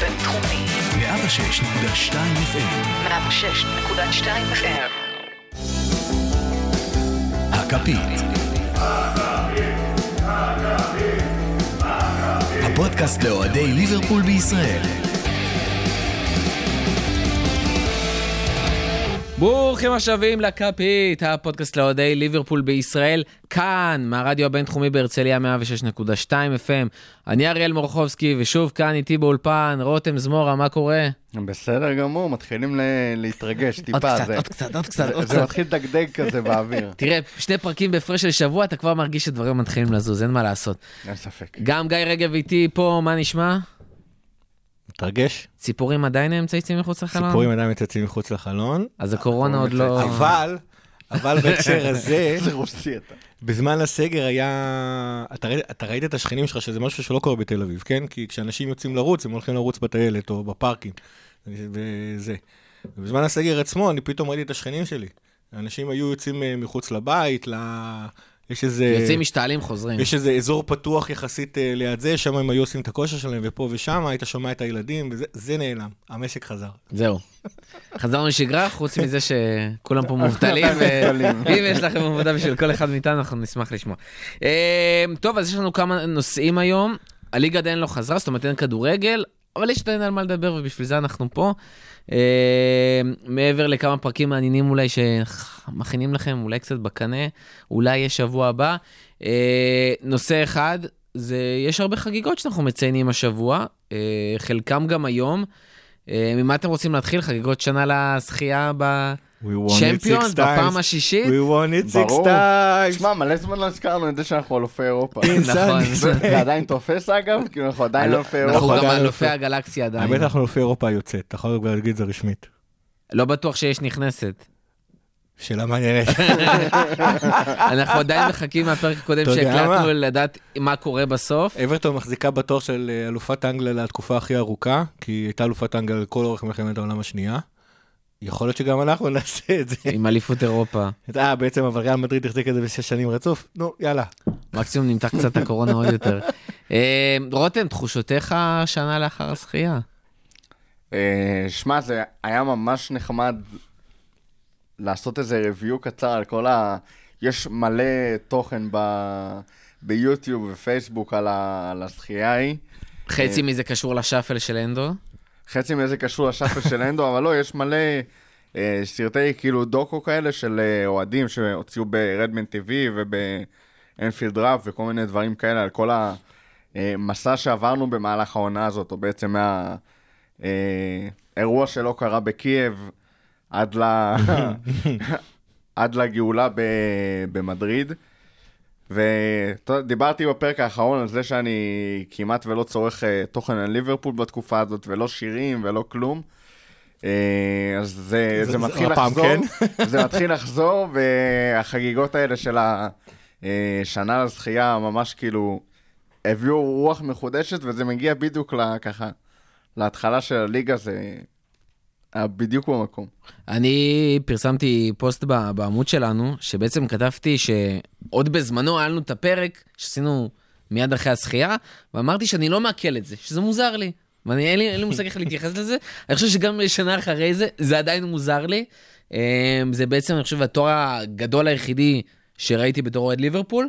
בינתחומי. 106.2 FM. 106.2 FM. הכפית. הפודקאסט לאוהדי ליברפול בישראל. ברוכים השבים לכפית, הפודקאסט לאוהדי ליברפול בישראל, כאן, מהרדיו הבינתחומי בהרצליה 106.2 FM. אני אריאל מורחובסקי, ושוב כאן איתי באולפן, רותם זמורה, מה קורה? בסדר גמור, מתחילים ל- להתרגש טיפה. עוד קצת, זה- עוד קצת, עוד קצת, זה- עוד זה קצת. מתחיל לדגדג כזה באוויר, תראה, שני פרקים בהפרש של שבוע, אתה כבר מרגיש שדברים מתחילים לזוז, אין מה לעשות. אין ספק. גם גיא רגב איתי פה, מה נשמע? מתרגש? ציפורים עדיין הם מצייצים מחוץ לחלון? ציפורים עדיין מצייצים מחוץ לחלון, אז הקורונה עוד לא... אבל, אבל בהקשר הזה. בזמן הסגר היה... אתה ראית- אתה ראית את השכנים שלך, שזה משהו שלא קורה בתל אביב, כן? כי כשאנשים יוצאים לרוץ, הם הולכים לרוץ בטיילת או בפארקים, וזה. ובזמן הסגר עצמו, אני פתאום ראיתי את השכנים שלי. אנשים היו יוצאים אה, מחוץ לבית, ל... יש איזה... יוצאים משתעלים חוזרים. יש איזה אזור פתוח יחסית אה, ליד זה, שם הם היו עושים את הכושר שלהם, ופה ושם, היית שומע את הילדים, וזה זה נעלם, המשק חזר. זהו. חזרנו לשגרה, חוץ מזה שכולם פה מובטלים. ואם יש לכם עבודה בשביל כל אחד מאיתנו, אנחנו נשמח לשמוע. אה, טוב, אז יש לנו כמה נושאים היום. הליגה עדיין לא חזרה, זאת אומרת אין כדורגל, אבל יש עדיין על מה לדבר, ובשביל זה אנחנו פה. אה, מעבר לכמה פרקים מעניינים אולי שמכינים לכם, אולי קצת בקנה, אולי יש שבוע הבא. אה, נושא אחד, זה, יש הרבה חגיגות שאנחנו מציינים השבוע, אה, חלקם גם היום. אה, ממה אתם רוצים להתחיל? חגיגות שנה לזכייה בצ'מפיונס בפעם. השישית? We won it six times. שמע, מלא זמן לא הזכרנו את זה שאנחנו אלופי אירופה. נכון. זה עדיין תופס אגב? כאילו אנחנו עדיין אלופי אנחנו אירופה. גם עדיין אלופי אלופי- הגלקסיה עדיין. האמת, אנחנו לפי אירופה היוצאת, אתה יכול כבר להגיד את זה רשמית. לא בטוח שיש נכנסת. שאלה מעניינת. אנחנו עדיין מחכים מהפרק הקודם שהקלטנו? לדעת מה קורה בסוף. אברטון מחזיקה בתואר של אה, אלופת אנגליה לתקופה הכי ארוכה, כי היא הייתה אלופת אנגליה לכל אורך מלחמת העולם השנייה. יכול להיות שגם אנחנו נעשה את זה. עם אליפות אירופה. אה, בעצם אבל ריאל מדריד החזיק את זה בשש שנים רצוף? נו, יאללה. מקסימום נמתח קצת את הקורונה עוד יותר. אה, רותם, תחושותיך שנה לאחר הזכייה? אה, שמע, זה היה ממש נחמד לעשות איזה review קצר על כל ה... יש מלא תוכן ב... ביוטיוב ופייסבוק על, ה... על הזכייה ההיא. חצי מזה קשור לשאפל של אנדו. חצי מזה קשור לשאפל של אנדו, אבל לא, יש מלא אה, סרטי כאילו דוקו כאלה של אה, אוהדים שהוציאו ברדמן TV ובאנפילד ראפ וכל מיני דברים כאלה על כל המסע שעברנו במהלך העונה הזאת, או בעצם מהאירוע שלא קרה בקייב עד, ל... עד לגאולה ב... במדריד. ודיברתי בפרק האחרון על זה שאני כמעט ולא צורך אה, תוכן על ליברפול בתקופה הזאת, ולא שירים ולא כלום. אה, אז זה, זה- זה, זה- מתחיל לחזור, כן. זה מתחיל לחזור, והחגיגות האלה של השנה לזכייה ממש כאילו הביאו רוח מחודשת, וזה מגיע בדיוק ככה, להתחלה של הליגה, זה בדיוק במקום. אני פרסמתי פוסט בעמוד שלנו, שבעצם כתבתי שעוד בזמנו היה לנו את הפרק שעשינו מיד אחרי הזכייה, ואמרתי שאני לא מעכל את זה, שזה מוזר לי. ואני, אין לי, אין לי מושג איך להתייחס לזה. אני חושב שגם שנה אחרי זה, זה עדיין מוזר לי. אמ, זה בעצם, אני חושב, התואר הגדול היחידי שראיתי בתור אוהד ליברפול.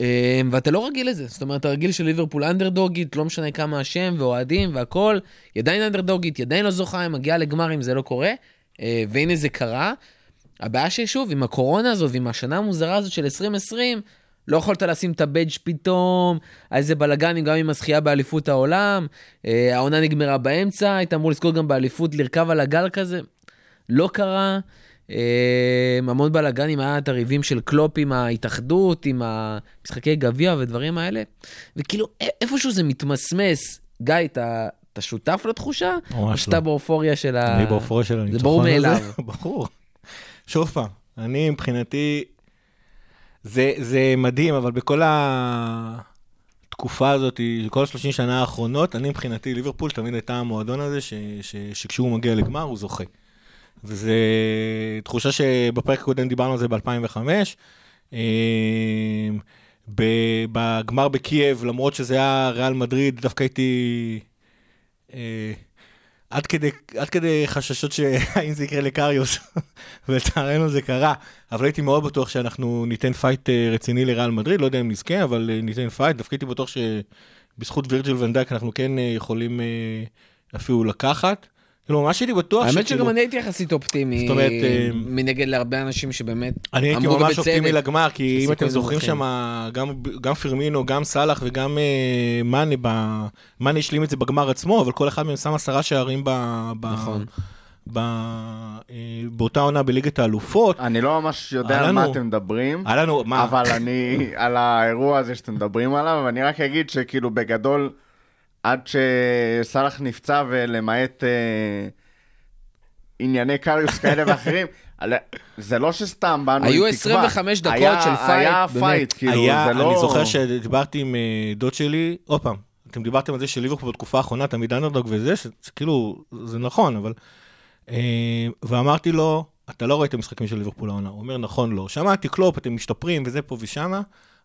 אמ, ואתה לא רגיל לזה, זאת אומרת, אתה רגיל שליברפול אנדרדוגית, לא משנה כמה השם ואוהדים והכל, היא עדיין אנדרדוגית, היא עדיין לא זוכה, היא מגיעה לגמרים, זה לא קורה. אה, והנה זה קרה. הבעיה ששוב, עם הקורונה הזאת ועם השנה המוזרה הזאת של 2020, לא יכולת לשים את הבדג' פתאום, איזה בלאגנים גם עם הזכייה באליפות העולם, אה, העונה נגמרה באמצע, היית אמור לזכות גם באליפות, לרכב על הגל כזה, לא קרה. אה, המון בלאגנים, היה את הריבים של קלופ עם ההתאחדות, עם המשחקי גביע ודברים האלה, וכאילו איפשהו זה מתמסמס. גיא, אתה, אתה שותף לתחושה? או שאתה לא. באופוריה של ה... אני באופוריה של זה הניצחון ברור הזה. מאליו. ברור. שוב פעם, אני מבחינתי, זה, זה מדהים, אבל בכל התקופה הזאת, כל ה-30 שנה האחרונות, אני מבחינתי, ליברפול תמיד הייתה המועדון הזה, ש, ש, שכשהוא מגיע לגמר, הוא זוכה. וזו תחושה שבפרק הקודם דיברנו על זה ב-2005. בגמר בקייב, למרות שזה היה ריאל מדריד, דווקא הייתי אה, עד כדי, עד כדי חששות שהאם זה יקרה לקריוס, ולצערנו זה קרה, אבל הייתי מאוד בטוח שאנחנו ניתן fight אה, רציני לריאל מדריד, לא יודע אם נזכה, אבל אה, ניתן fight, דווקא הייתי בטוח שבזכות וירג'יל ונדייק אנחנו כן יכולים אפילו לקחת. כאילו, ממש הייתי בטוח האמת שגם אני הייתי יחסית אופטימי, זאת אומרת, מנגד להרבה אנשים שבאמת אני הייתי ממש אופטימי לגמר, כי אם אתם זוכרים שם, גם פירמינו, גם סאלח וגם מאנה, מאנה השלים את זה בגמר עצמו, אבל כל אחד מהם שם עשרה שערים ב... נכון. באותה עונה בליגת האלופות. אני לא ממש יודע על מה אתם מדברים, אבל אני, על האירוע הזה שאתם מדברים עליו, ואני רק אגיד שכאילו בגדול, עד שסאלח נפצע ולמעט אה, ענייני קריוס כאלה ואחרים, זה לא שסתם באנו עם תקווה. היו 25 דקות היה, של fight, היה fight, כאילו, היה, זה לא... אני זוכר שדיברתי עם אה, דוד שלי, עוד פעם, אתם דיברתם על זה שליברפול בתקופה האחרונה תמיד אנדרדוג וזה, שכאילו, זה נכון, אבל... אה, ואמרתי לו, אתה לא רואה את המשחקים של ליברפול העונה. הוא אומר, נכון, לא. שמעתי קלופ, אתם משתפרים וזה פה ושמה.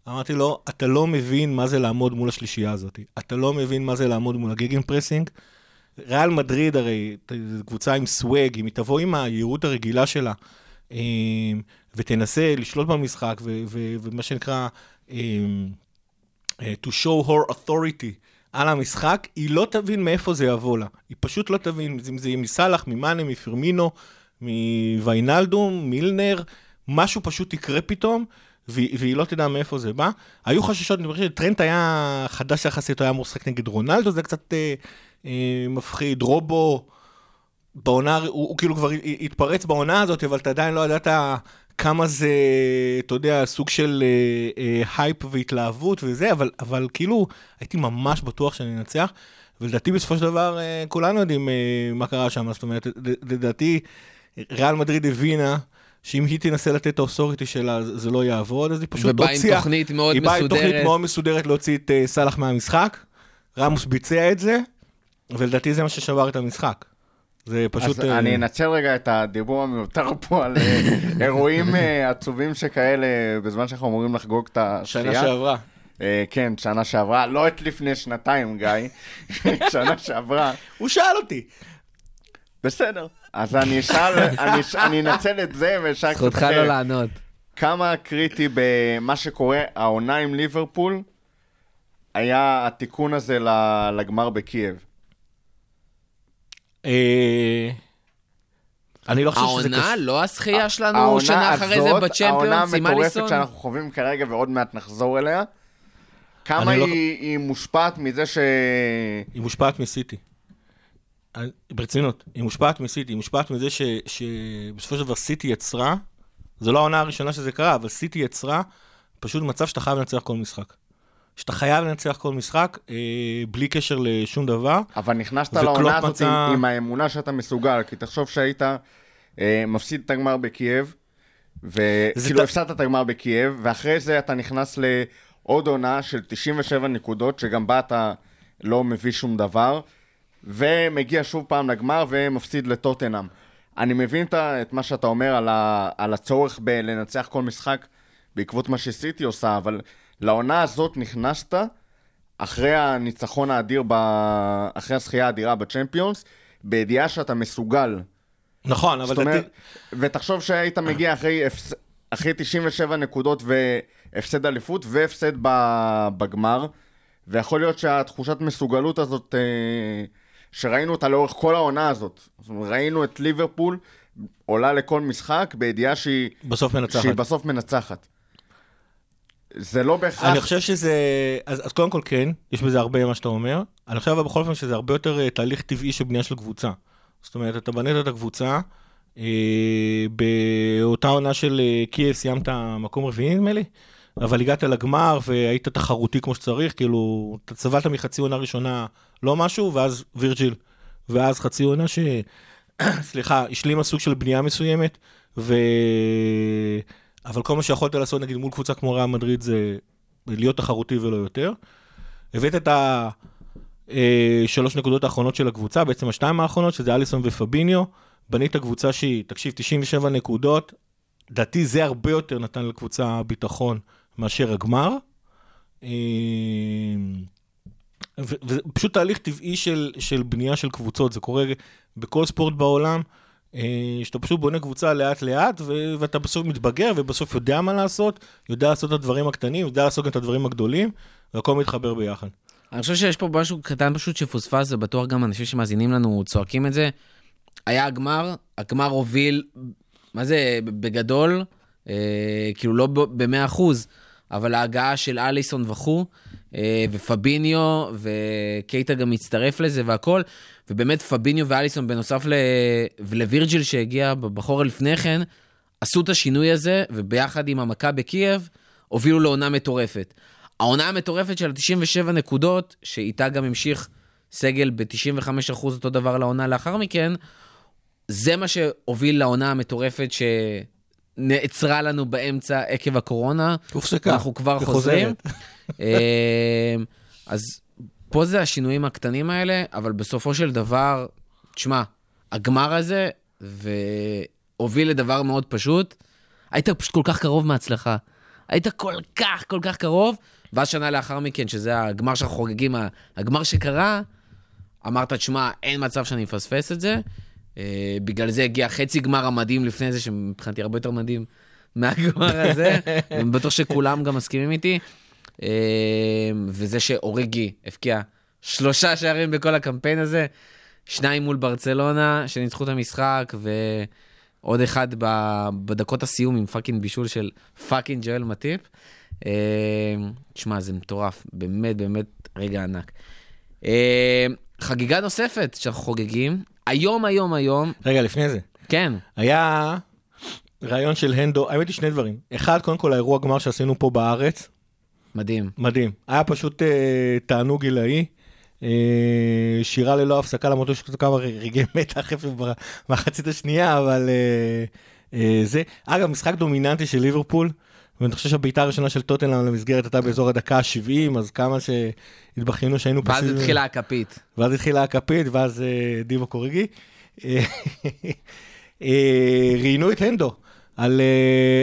אמרתי לו, אתה לא מבין מה זה לעמוד מול השלישייה הזאת. אתה לא מבין מה זה לעמוד מול ה gegenpressing. ריאל מדריד הרי, זו קבוצה עם swag, אם היא תבוא עם היהירות הרגילה שלה, אה, ותנסה לשלוט במשחק, ומה שנקרא, אה, to show her authority על המשחק, היא לא תבין מאיפה זה יבוא לה. היא פשוט לא תבין אם זה יהיה מסאלח, ממאנה, מפרמינו, מוויינלדום, מילנר, משהו פשוט יקרה פתאום, והיא, והיא לא תדע מאיפה זה בא. היו חששות, אני חושב שטרנט היה חדש יחסית, הוא היה אמור לשחק נגד רונלדו, זה קצת אה, אה, מפחיד. רובו, בעונה, הוא, הוא כאילו כבר התפרץ בעונה הזאת, אבל אתה עדיין לא ידעת כמה זה, אתה יודע, סוג של אה, אה, הייפ והתלהבות וזה, אבל, אבל כאילו, הייתי ממש בטוח שאני אנצח, ולדעתי בסופו של דבר אה, כולנו יודעים אה, מה קרה שם, זאת אומרת, לדעתי, ריאל מדריד הבינה שאם היא תנסה לתת את ה authority שלה, זה לא יעבוד, אז היא פשוט הוציאה... ובאה עם תוכנית מאוד היא מסודרת. היא באה עם תוכנית מאוד מסודרת להוציא את אה, סאלח מהמשחק, רמוס ביצע את זה, ולדעתי זה מה ששבר את המשחק. זה פשוט... אז uh... אני אנצל רגע את הדיבור המיותר פה על אה, אירועים עצובים שכאלה, בזמן שאנחנו אמורים לחגוג את השחייה. שנה שעברה. Uh, כן, שנה שעברה, לא את לפני שנתיים, גיא, שנה שעברה. הוא שאל אותי. בסדר. אז אני אשאל, אני, אני אנצל את זה ואשאל קצת... זכותך לא לענות. כמה קריטי במה שקורה, העונה עם ליברפול, היה התיקון הזה לגמר בקייב? אה, אני לא חושב שזה... העונה, לא הזכייה שלנו שנה אחרי זה בצ'מפיונס עם אליסון? העונה המטורפת שאנחנו חווים כרגע ועוד מעט נחזור אליה. כמה לא- היא מושפעת מזה ש... היא מושפעת מסיטי. ברצינות, היא מושפעת מסיטי, היא מושפעת מזה ש, שבסופו של דבר סיטי יצרה, זו לא העונה הראשונה שזה קרה, אבל סיטי יצרה פשוט מצב שאתה חייב לנצח כל משחק. שאתה חייב לנצח כל משחק, אה, בלי קשר לשום דבר. אבל נכנסת לעונה הזאת מצא... עם, עם האמונה שאתה מסוגל, כי תחשוב שהיית אה, מפסיד את הגמר בקייב, וכאילו ת... הפסדת את הגמר בקייב, ואחרי זה אתה נכנס לעוד עונה של 97 נקודות, שגם בה אתה לא מביא שום דבר. ומגיע שוב פעם לגמר ומפסיד לטוטנאם. אני מבין את מה שאתה אומר על, ה, על הצורך בלנצח כל משחק בעקבות מה שסיטי עושה, אבל לעונה הזאת נכנסת אחרי הניצחון האדיר, ב... אחרי הזכייה האדירה בצ'מפיונס, בידיעה שאתה מסוגל. נכון, אבל... אומרת, דת... ותחשוב שהיית מגיע אחרי. אחרי 97 נקודות והפסד אליפות והפסד בגמר, ויכול להיות שהתחושת מסוגלות הזאת... אה... שראינו אותה לאורך כל העונה הזאת. זאת אומרת, ראינו את ליברפול עולה לכל משחק בידיעה שהיא... בסוף מנצחת. שהיא בסוף מנצחת. זה לא בהכרח... אני חושב שזה... אז, אז קודם כל כן, יש בזה הרבה מה שאתה אומר. אני חושב אבל בכל אופן שזה הרבה יותר uh, תהליך טבעי של בנייה של קבוצה. זאת אומרת, אתה בנית את הקבוצה, אה, באותה עונה של uh, קייב סיימת מקום רביעי נדמה לי, אבל הגעת לגמר והיית תחרותי כמו שצריך, כאילו, אתה צבלת מחצי עונה ראשונה לא משהו, ואז וירג'יל, ואז חצי עונה ש... סליחה, השלימה סוג של בנייה מסוימת, ו... אבל כל מה שיכולת לעשות נגיד מול קבוצה כמו ריאל מדריד זה להיות תחרותי ולא יותר. הבאת את השלוש אה, נקודות האחרונות של הקבוצה, בעצם השתיים האחרונות, שזה אליסון ופביניו, בנית קבוצה שהיא, תקשיב, 97 נקודות, לדעתי זה הרבה יותר נתן לקבוצה ביטחון מאשר הגמר. ו- וזה פשוט תהליך טבעי של, של בנייה של קבוצות, זה קורה בכל ספורט בעולם, אה, שאתה פשוט בונה קבוצה לאט-לאט, ואתה בסוף מתבגר, ובסוף יודע מה לעשות, יודע לעשות את הדברים הקטנים, יודע לעשות את הדברים הגדולים, והכל מתחבר ביחד. אני חושב שיש פה משהו קטן פשוט שפוספס, ובטוח גם אנשים שמאזינים לנו צועקים את זה. היה הגמר, הגמר הוביל, מה זה, בגדול, אה, כאילו לא ב-100 אחוז, אבל ההגעה של אליסון וכו', אה, ופביניו, וקייטה גם מצטרף לזה והכל, ובאמת פביניו ואליסון, בנוסף. לווירג'יל שהגיע בחור לפני כן, עשו את השינוי הזה, וביחד עם המכה בקייב, הובילו לעונה מטורפת. העונה המטורפת של 97 נקודות, שאיתה גם המשיך סגל ב-95% אותו דבר לעונה לאחר מכן, זה מה שהוביל לעונה המטורפת שנעצרה לנו באמצע עקב הקורונה. הופסקה. אנחנו כבר חוזרים. אה, אז פה זה השינויים הקטנים האלה, אבל בסופו של דבר, תשמע, הגמר הזה, והוביל לדבר מאוד פשוט, היית פשוט כל כך קרוב מהצלחה. היית כל כך, כל כך קרוב, ואז שנה לאחר מכן, שזה הגמר שאנחנו חוגגים, הגמר שקרה, אמרת, תשמע, אין מצב שאני אפספס את זה. אה, בגלל זה הגיע חצי גמר המדהים לפני זה, שמבחינתי הרבה יותר מדהים מהגמר הזה, ואני בטוח שכולם גם מסכימים איתי. אה, וזה שאוריגי הבקיע שלושה שערים בכל הקמפיין הזה, שניים מול ברצלונה, שניצחו את המשחק, ועוד אחד בדקות הסיום עם fucking בישול של fucking ג'ואל מטיפ. אה, תשמע, זה מטורף, באמת באמת רגע ענק. חגיגה נוספת שאנחנו חוגגים, היום, היום, היום. רגע, לפני זה. כן. היה רעיון של הנדו, האמת היא שני דברים. אחד, קודם כל האירוע גמר שעשינו פה בארץ. מדהים. מדהים. היה פשוט אה, תענוג גילאי. אה, שירה ללא הפסקה, למרות שיש כמה רגעי מתח במחצית השנייה, אבל אה, אה, זה. אגב, משחק דומיננטי של ליברפול. ואני חושב שהבעיטה הראשונה של טוטנאם למסגרת הייתה באזור הדקה ה-70, אז כמה שהתבכיינו שהיינו ואז פסיב... התחילה הכפית. ואז התחילה הכפית, ואז uh, דיבו קוריגי. אה, אה, ראיינו את הנדו על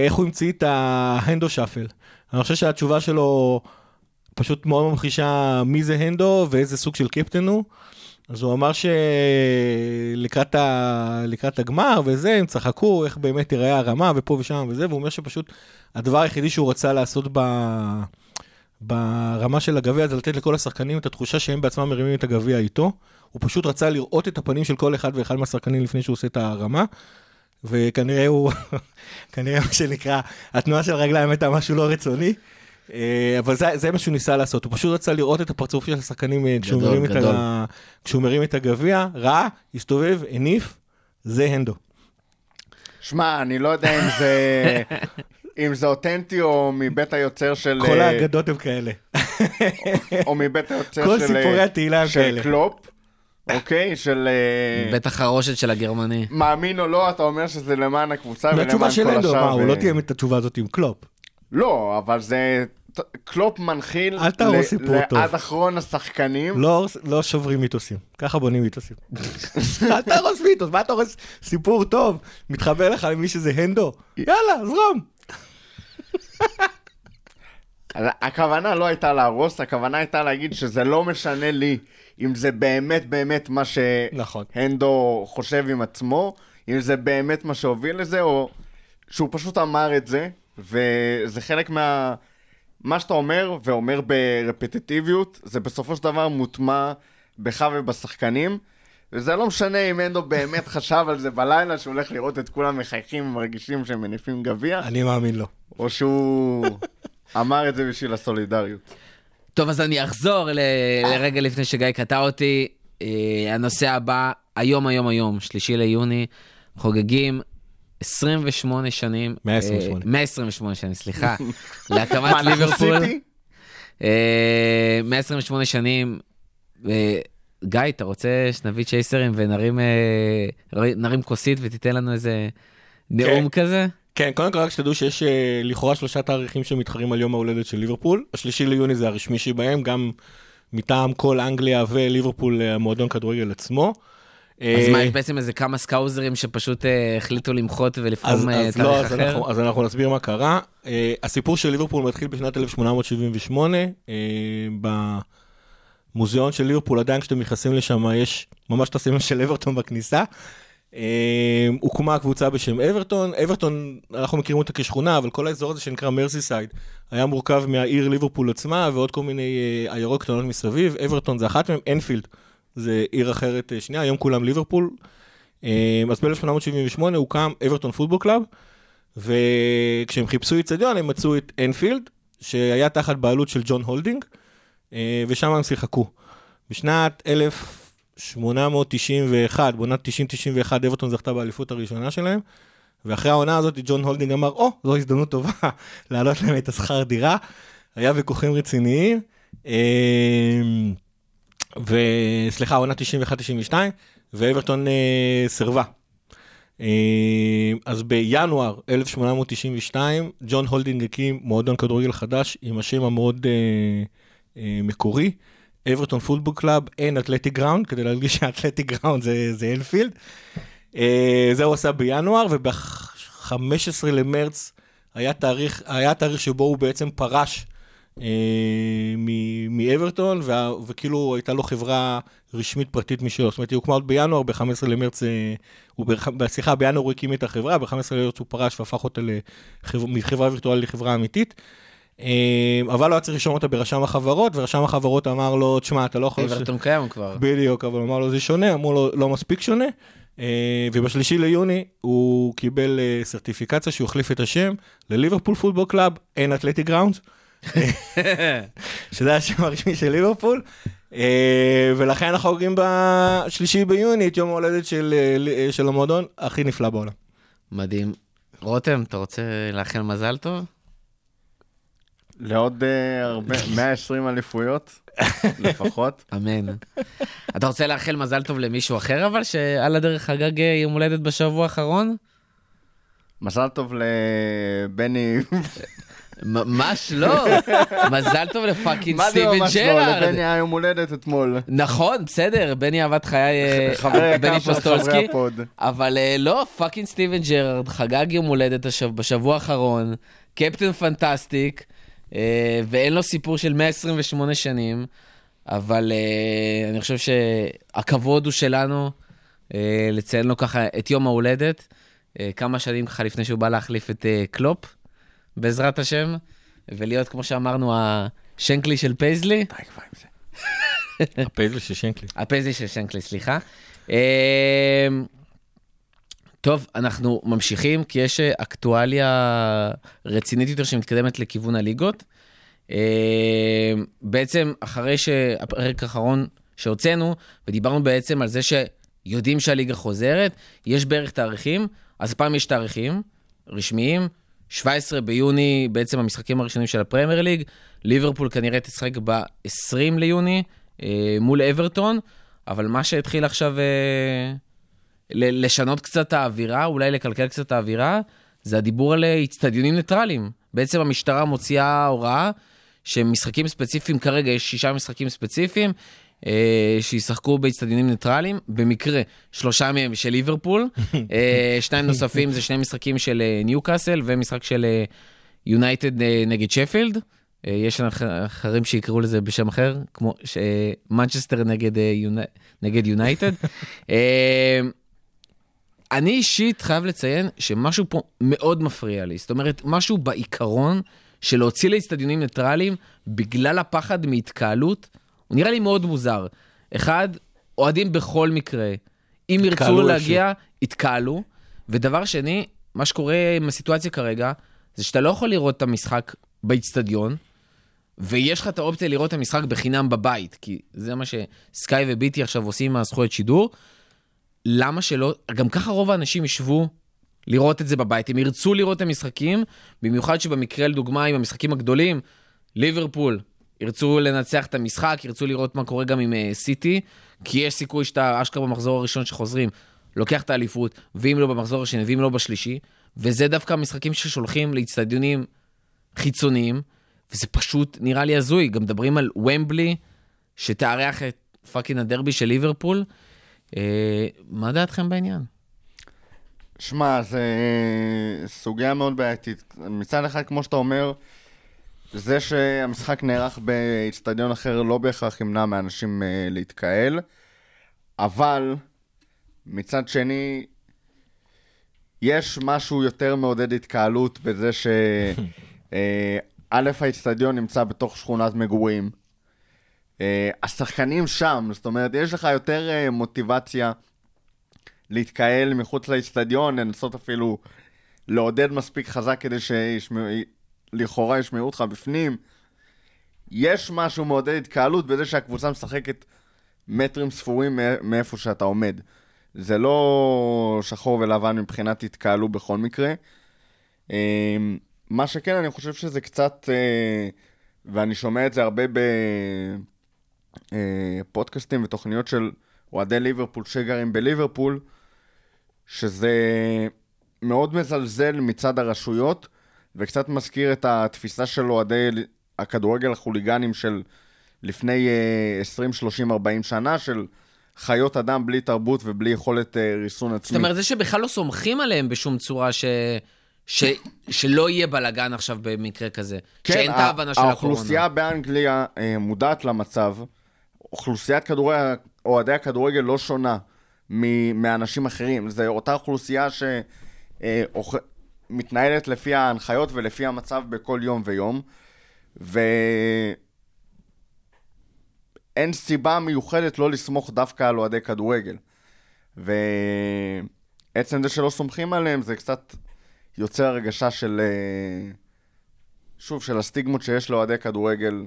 איך הוא המציא את ההנדו שאפל. אני חושב שהתשובה שלו פשוט מאוד ממחישה מי זה הנדו ואיזה סוג של קפטן הוא. אז הוא אמר שלקראת ה... הגמר וזה, הם צחקו איך באמת תיראה הרמה ופה ושם וזה, והוא אומר שפשוט הדבר היחידי שהוא רצה לעשות ב... ברמה של הגביע זה לתת לכל השחקנים את התחושה שהם בעצמם מרימים את הגביע איתו. הוא פשוט רצה לראות את הפנים של כל אחד ואחד מהשחקנים לפני שהוא עושה את הרמה. וכנראה הוא, כנראה מה שנקרא, התנועה של הרגליים הייתה משהו לא רצוני. אה, אבל זה, זה מה שהוא ניסה לעשות, הוא פשוט רצה לראות את הפרצוף של השחקנים אה, כשהוא מרים, את, הגביע, ראה, הסתובב, הניף, זה הנדו. שמע, אני לא יודע אם זה, אם זה אותנטי או מבית היוצר של... כל אה, האגדות הם כאלה. או מבית היוצר כל של... כל סיפורי התהילה הם כאלה. של קלופ. אוקיי, של... בית החרושת של הגרמני. מאמין או לא, אתה אומר שזה למען הקבוצה ולמען כל השאר. התשובה של הנדו, מה, הוא לא תהיה את התשובה הזאת עם קלופ. לא, אבל זה... קלופ מנחיל אל תהרוס סיפור טוב. לעד אחרון השחקנים. לא, לא שוברים מיתוסים, ככה בונים מיתוסים. אל תהרוס מיתוס, מה אתה הורס סיפור טוב? מתחבר לך למי שזה הנדו? יאללה, זרום. הכוונה לא הייתה להרוס, הכוונה הייתה להגיד שזה לא משנה לי אם זה באמת באמת מה נכון. שהנדו חושב עם עצמו, אם זה באמת מה שהוביל לזה, או שהוא פשוט אמר את זה, וזה חלק מה... מה שאתה אומר, ואומר ברפטטיביות, זה בסופו של דבר מוטמע בך ובשחקנים. וזה לא משנה אם אנדו באמת חשב על זה בלילה, שהוא הולך לראות את כולם מחייכים ומרגישים שהם מניפים גביע. אני מאמין לו. או שהוא אמר את זה בשביל הסולידריות. טוב, אז אני אחזור ל... לרגע לפני שגיא קטע אותי. אה, הנושא הבא, היום, היום, היום, שלישי ליוני, חוגגים 28 שנים. 128. 128 שנים, סליחה. להקמת ליברפול. 128 אה, שנים. אה, גיא, אתה רוצה שנביא צ'ייסרים ונרים נרים כוסית ותיתן לנו איזה נאום כן. כזה? כן, קודם כל רק שתדעו שיש לכאורה שלושה תאריכים שמתחרים על יום ההולדת של ליברפול. השלישי ליוני זה הרשמי שבהם, גם מטעם כל אנגליה וליברפול, המועדון כדורגל עצמו. אז מה, יש בעצם איזה כמה סקאוזרים שפשוט אה, החליטו למחות ולפעום אה, תאריך לא, אחר? אז אנחנו נסביר מה קרה. אה, הסיפור של ליברפול מתחיל בשנת 1878, המוזיאון של ליברפול, עדיין כשאתם נכנסים לשם, יש ממש את הסמל של אברטון בכניסה. אה, הוקמה קבוצה בשם אברטון, אברטון, אנחנו מכירים אותה כשכונה, אבל כל האזור הזה שנקרא מרסיסייד, היה מורכב מהעיר ליברפול עצמה ועוד כל מיני אה, עיירות קטנות מסביב, אברטון זה אחת מהן, אנפילד זה עיר אחרת אה, שנייה, היום כולם ליברפול. אז ב-1878 הוקם אברטון Football Club, וכשהם חיפשו איצטדיון הם מצאו את אנפילד, שהיה תחת בעלות של ג'ון הולדינג, ושם הם שיחקו. בשנת 1000... 891, בעונת 90-91, אברטון זכתה באליפות הראשונה שלהם, ואחרי העונה הזאת ג'ון הולדינג אמר, או, oh, זו הזדמנות טובה להעלות להם את השכר דירה. היה ויכוחים רציניים, וסליחה, עונה 91-92, ואברטון אה, סירבה. אמ, אז בינואר 1892, ג'ון הולדינג הקים מועדון כדורגל חדש עם השם המאוד אה, אה, מקורי, אברטון Football Club, and Athletic Ground, כדי להרגיש שה Athletic Ground זה, זה אנפילד. אה, זה הוא עשה בינואר, וב-15 למרץ היה תאריך, היה תאריך שבו הוא בעצם פרש אה, מאברטון, וכאילו הייתה לו חברה רשמית פרטית משלו. זאת אומרת, היא הוקמה עוד בינואר, ב-15 למרץ, אה, סליחה, בינואר הוא הקים את החברה, ב-15 למרץ הוא פרש והפך אותה מחברה וירטואלית לחברה אמיתית. אמ, אבל לא היה צריך לרשום אותה ברשם החברות, ורשם החברות אמר לו, תשמע, אתה לא יכול... אברטון קיים כבר. בדיוק, אבל אמר לו, זה שונה, אמרו לו, לא מספיק שונה. ובשלישי ליוני הוא קיבל אה, סרטיפיקציה שהוא החליף את השם לליברפול Football Club, and Athletic Ground. שזה השם הרשמי של ליברפול. אמ, ולכן אנחנו חוגגים בשלישי ביוני את יום ההולדת של, אה, של המועדון הכי נפלא בעולם. מדהים. רותם, אתה רוצה לאחל מזל טוב? לעוד uh, הרבה, 120 אליפויות, לפחות. אמן. אתה רוצה לאחל מזל טוב למישהו אחר, אבל שעל הדרך חגג אה, יום הולדת בשבוע האחרון? מזל טוב לבני... ממש לא, מזל טוב לפאקינג סטיבן ג'רארד. מה זה ממש לא, לבני היה יום הולדת אתמול. נכון, בסדר, בני אהבת חיי, אה, בני פוסטולסקי, אבל לא, fucking סטיבן ג'רארד חגג יום הולדת בשבוע האחרון, Captain Fantastic, אה, ואין לו סיפור של 128 שנים, אבל אה, אני חושב שהכבוד הוא שלנו אה, לציין לו ככה את יום ההולדת, כמה שנים ככה לפני שהוא בא להחליף את קלופ, בעזרת השם, ולהיות, כמו שאמרנו, השנקלי של פייזלי. די כבר עם זה. הפייזלי של שנקלי. הפייזלי של שנקלי, סליחה. טוב, אנחנו ממשיכים, כי יש אה, אקטואליה רצינית יותר שמתקדמת לכיוון הליגות. אה, בעצם, אחרי שהפרק האחרון שהוצאנו, ודיברנו בעצם על זה שיודעים שהליגה חוזרת, יש בערך תאריכים, אז הפעם יש תאריכים רשמיים. 17 ביוני, בעצם המשחקים הראשונים של הפרמייר ליג. ליברפול כנראה תשחק ב-20 ליוני אה, מול אברטון, אבל מה שהתחיל עכשיו... לשנות קצת את האווירה, אולי לקלקל קצת את האווירה, זה הדיבור על איצטדיונים ניטרליים. בעצם המשטרה מוציאה הוראה שמשחקים ספציפיים, כרגע יש שישה משחקים ספציפיים, אה, שישחקו באיצטדיונים ניטרליים. במקרה, שלושה מהם של ליברפול, אה, שניים נוספים זה שני משחקים של אה, ניו קאסל ומשחק של יונייטד אה, נגד שפילד. אה, יש אחרים שיקראו לזה בשם אחר, כמו מנצ'סטר נגד יונייטד. אני אישית חייב לציין שמשהו פה מאוד מפריע לי. זאת אומרת, משהו בעיקרון של להוציא לאצטדיונים ניטרליים בגלל הפחד מהתקהלות, הוא נראה לי מאוד מוזר. אחד, אוהדים בכל מקרה, אם ירצו להגיע, יתקהלו. ודבר שני, מה שקורה עם הסיטואציה כרגע, זה שאתה לא יכול לראות את המשחק באצטדיון, ויש לך את האופציה לראות את המשחק בחינם בבית, כי זה מה שסקאי וביטי עכשיו עושים עם הזכויות שידור. למה שלא, גם ככה רוב האנשים ישבו לראות את זה בבית, הם ירצו לראות את המשחקים, במיוחד שבמקרה לדוגמה עם המשחקים הגדולים, ליברפול, ירצו לנצח את המשחק, ירצו לראות מה קורה גם עם סיטי, uh, כי יש סיכוי שאתה אשכרה במחזור הראשון שחוזרים, לוקח את האליפות, ואם לא במחזור השני, ואם לא בשלישי, וזה דווקא המשחקים ששולחים לאצטדיונים חיצוניים, וזה פשוט נראה לי הזוי. גם מדברים על וומבלי, שתארח את fucking הדרבי של ליברפול. אה, מה דעתכם בעניין? שמע, זה סוגיה מאוד בעייתית. מצד אחד, כמו שאתה אומר, זה שהמשחק נערך באיצטדיון אחר לא בהכרח ימנע מאנשים אה, להתקהל, אבל מצד שני, יש משהו יותר מעודד התקהלות בזה ש... אה, א', האיצטדיון נמצא בתוך שכונת מגורים. אה, השחקנים שם, זאת אומרת, יש לך יותר מוטיבציה להתקהל מחוץ לאיצטדיון, לנסות אפילו לעודד מספיק חזק כדי שלכאורה ישמעו אותך בפנים. יש משהו מעודד התקהלות בזה שהקבוצה משחקת מטרים ספורים מאיפה שאתה עומד. זה לא שחור ולבן מבחינת התקהלו בכל מקרה. מה שכן, אני חושב שזה קצת, אה, ואני שומע את זה הרבה בפודקאסטים אה, ותוכניות של אוהדי ליברפול שגרים בליברפול, שזה מאוד מזלזל מצד הרשויות, וקצת מזכיר את התפיסה של אוהדי הכדורגל החוליגנים של לפני 20, 30, 40 שנה, של חיות אדם בלי תרבות ובלי יכולת אה, ריסון עצמי. זאת אומרת, זה שבכלל לא סומכים עליהם בשום צורה ש... ש, שלא יהיה בלאגן עכשיו במקרה כזה. כן, שאין את ההבנה של הקורונה. האוכלוסייה באנגליה אה, מודעת למצב. אוכלוסיית כדורגל, אוהדי הכדורגל לא שונה מאנשים אחרים. זו אותה אוכלוסייה שמתנהלת אה, לפי ההנחיות ולפי המצב בכל יום ויום. ואין סיבה מיוחדת לא לסמוך דווקא על אוהדי כדורגל. ועצם זה שלא סומכים עליהם זה קצת יוצר הרגשה של, אה, שוב, של הסטיגמות שיש לאוהדי כדורגל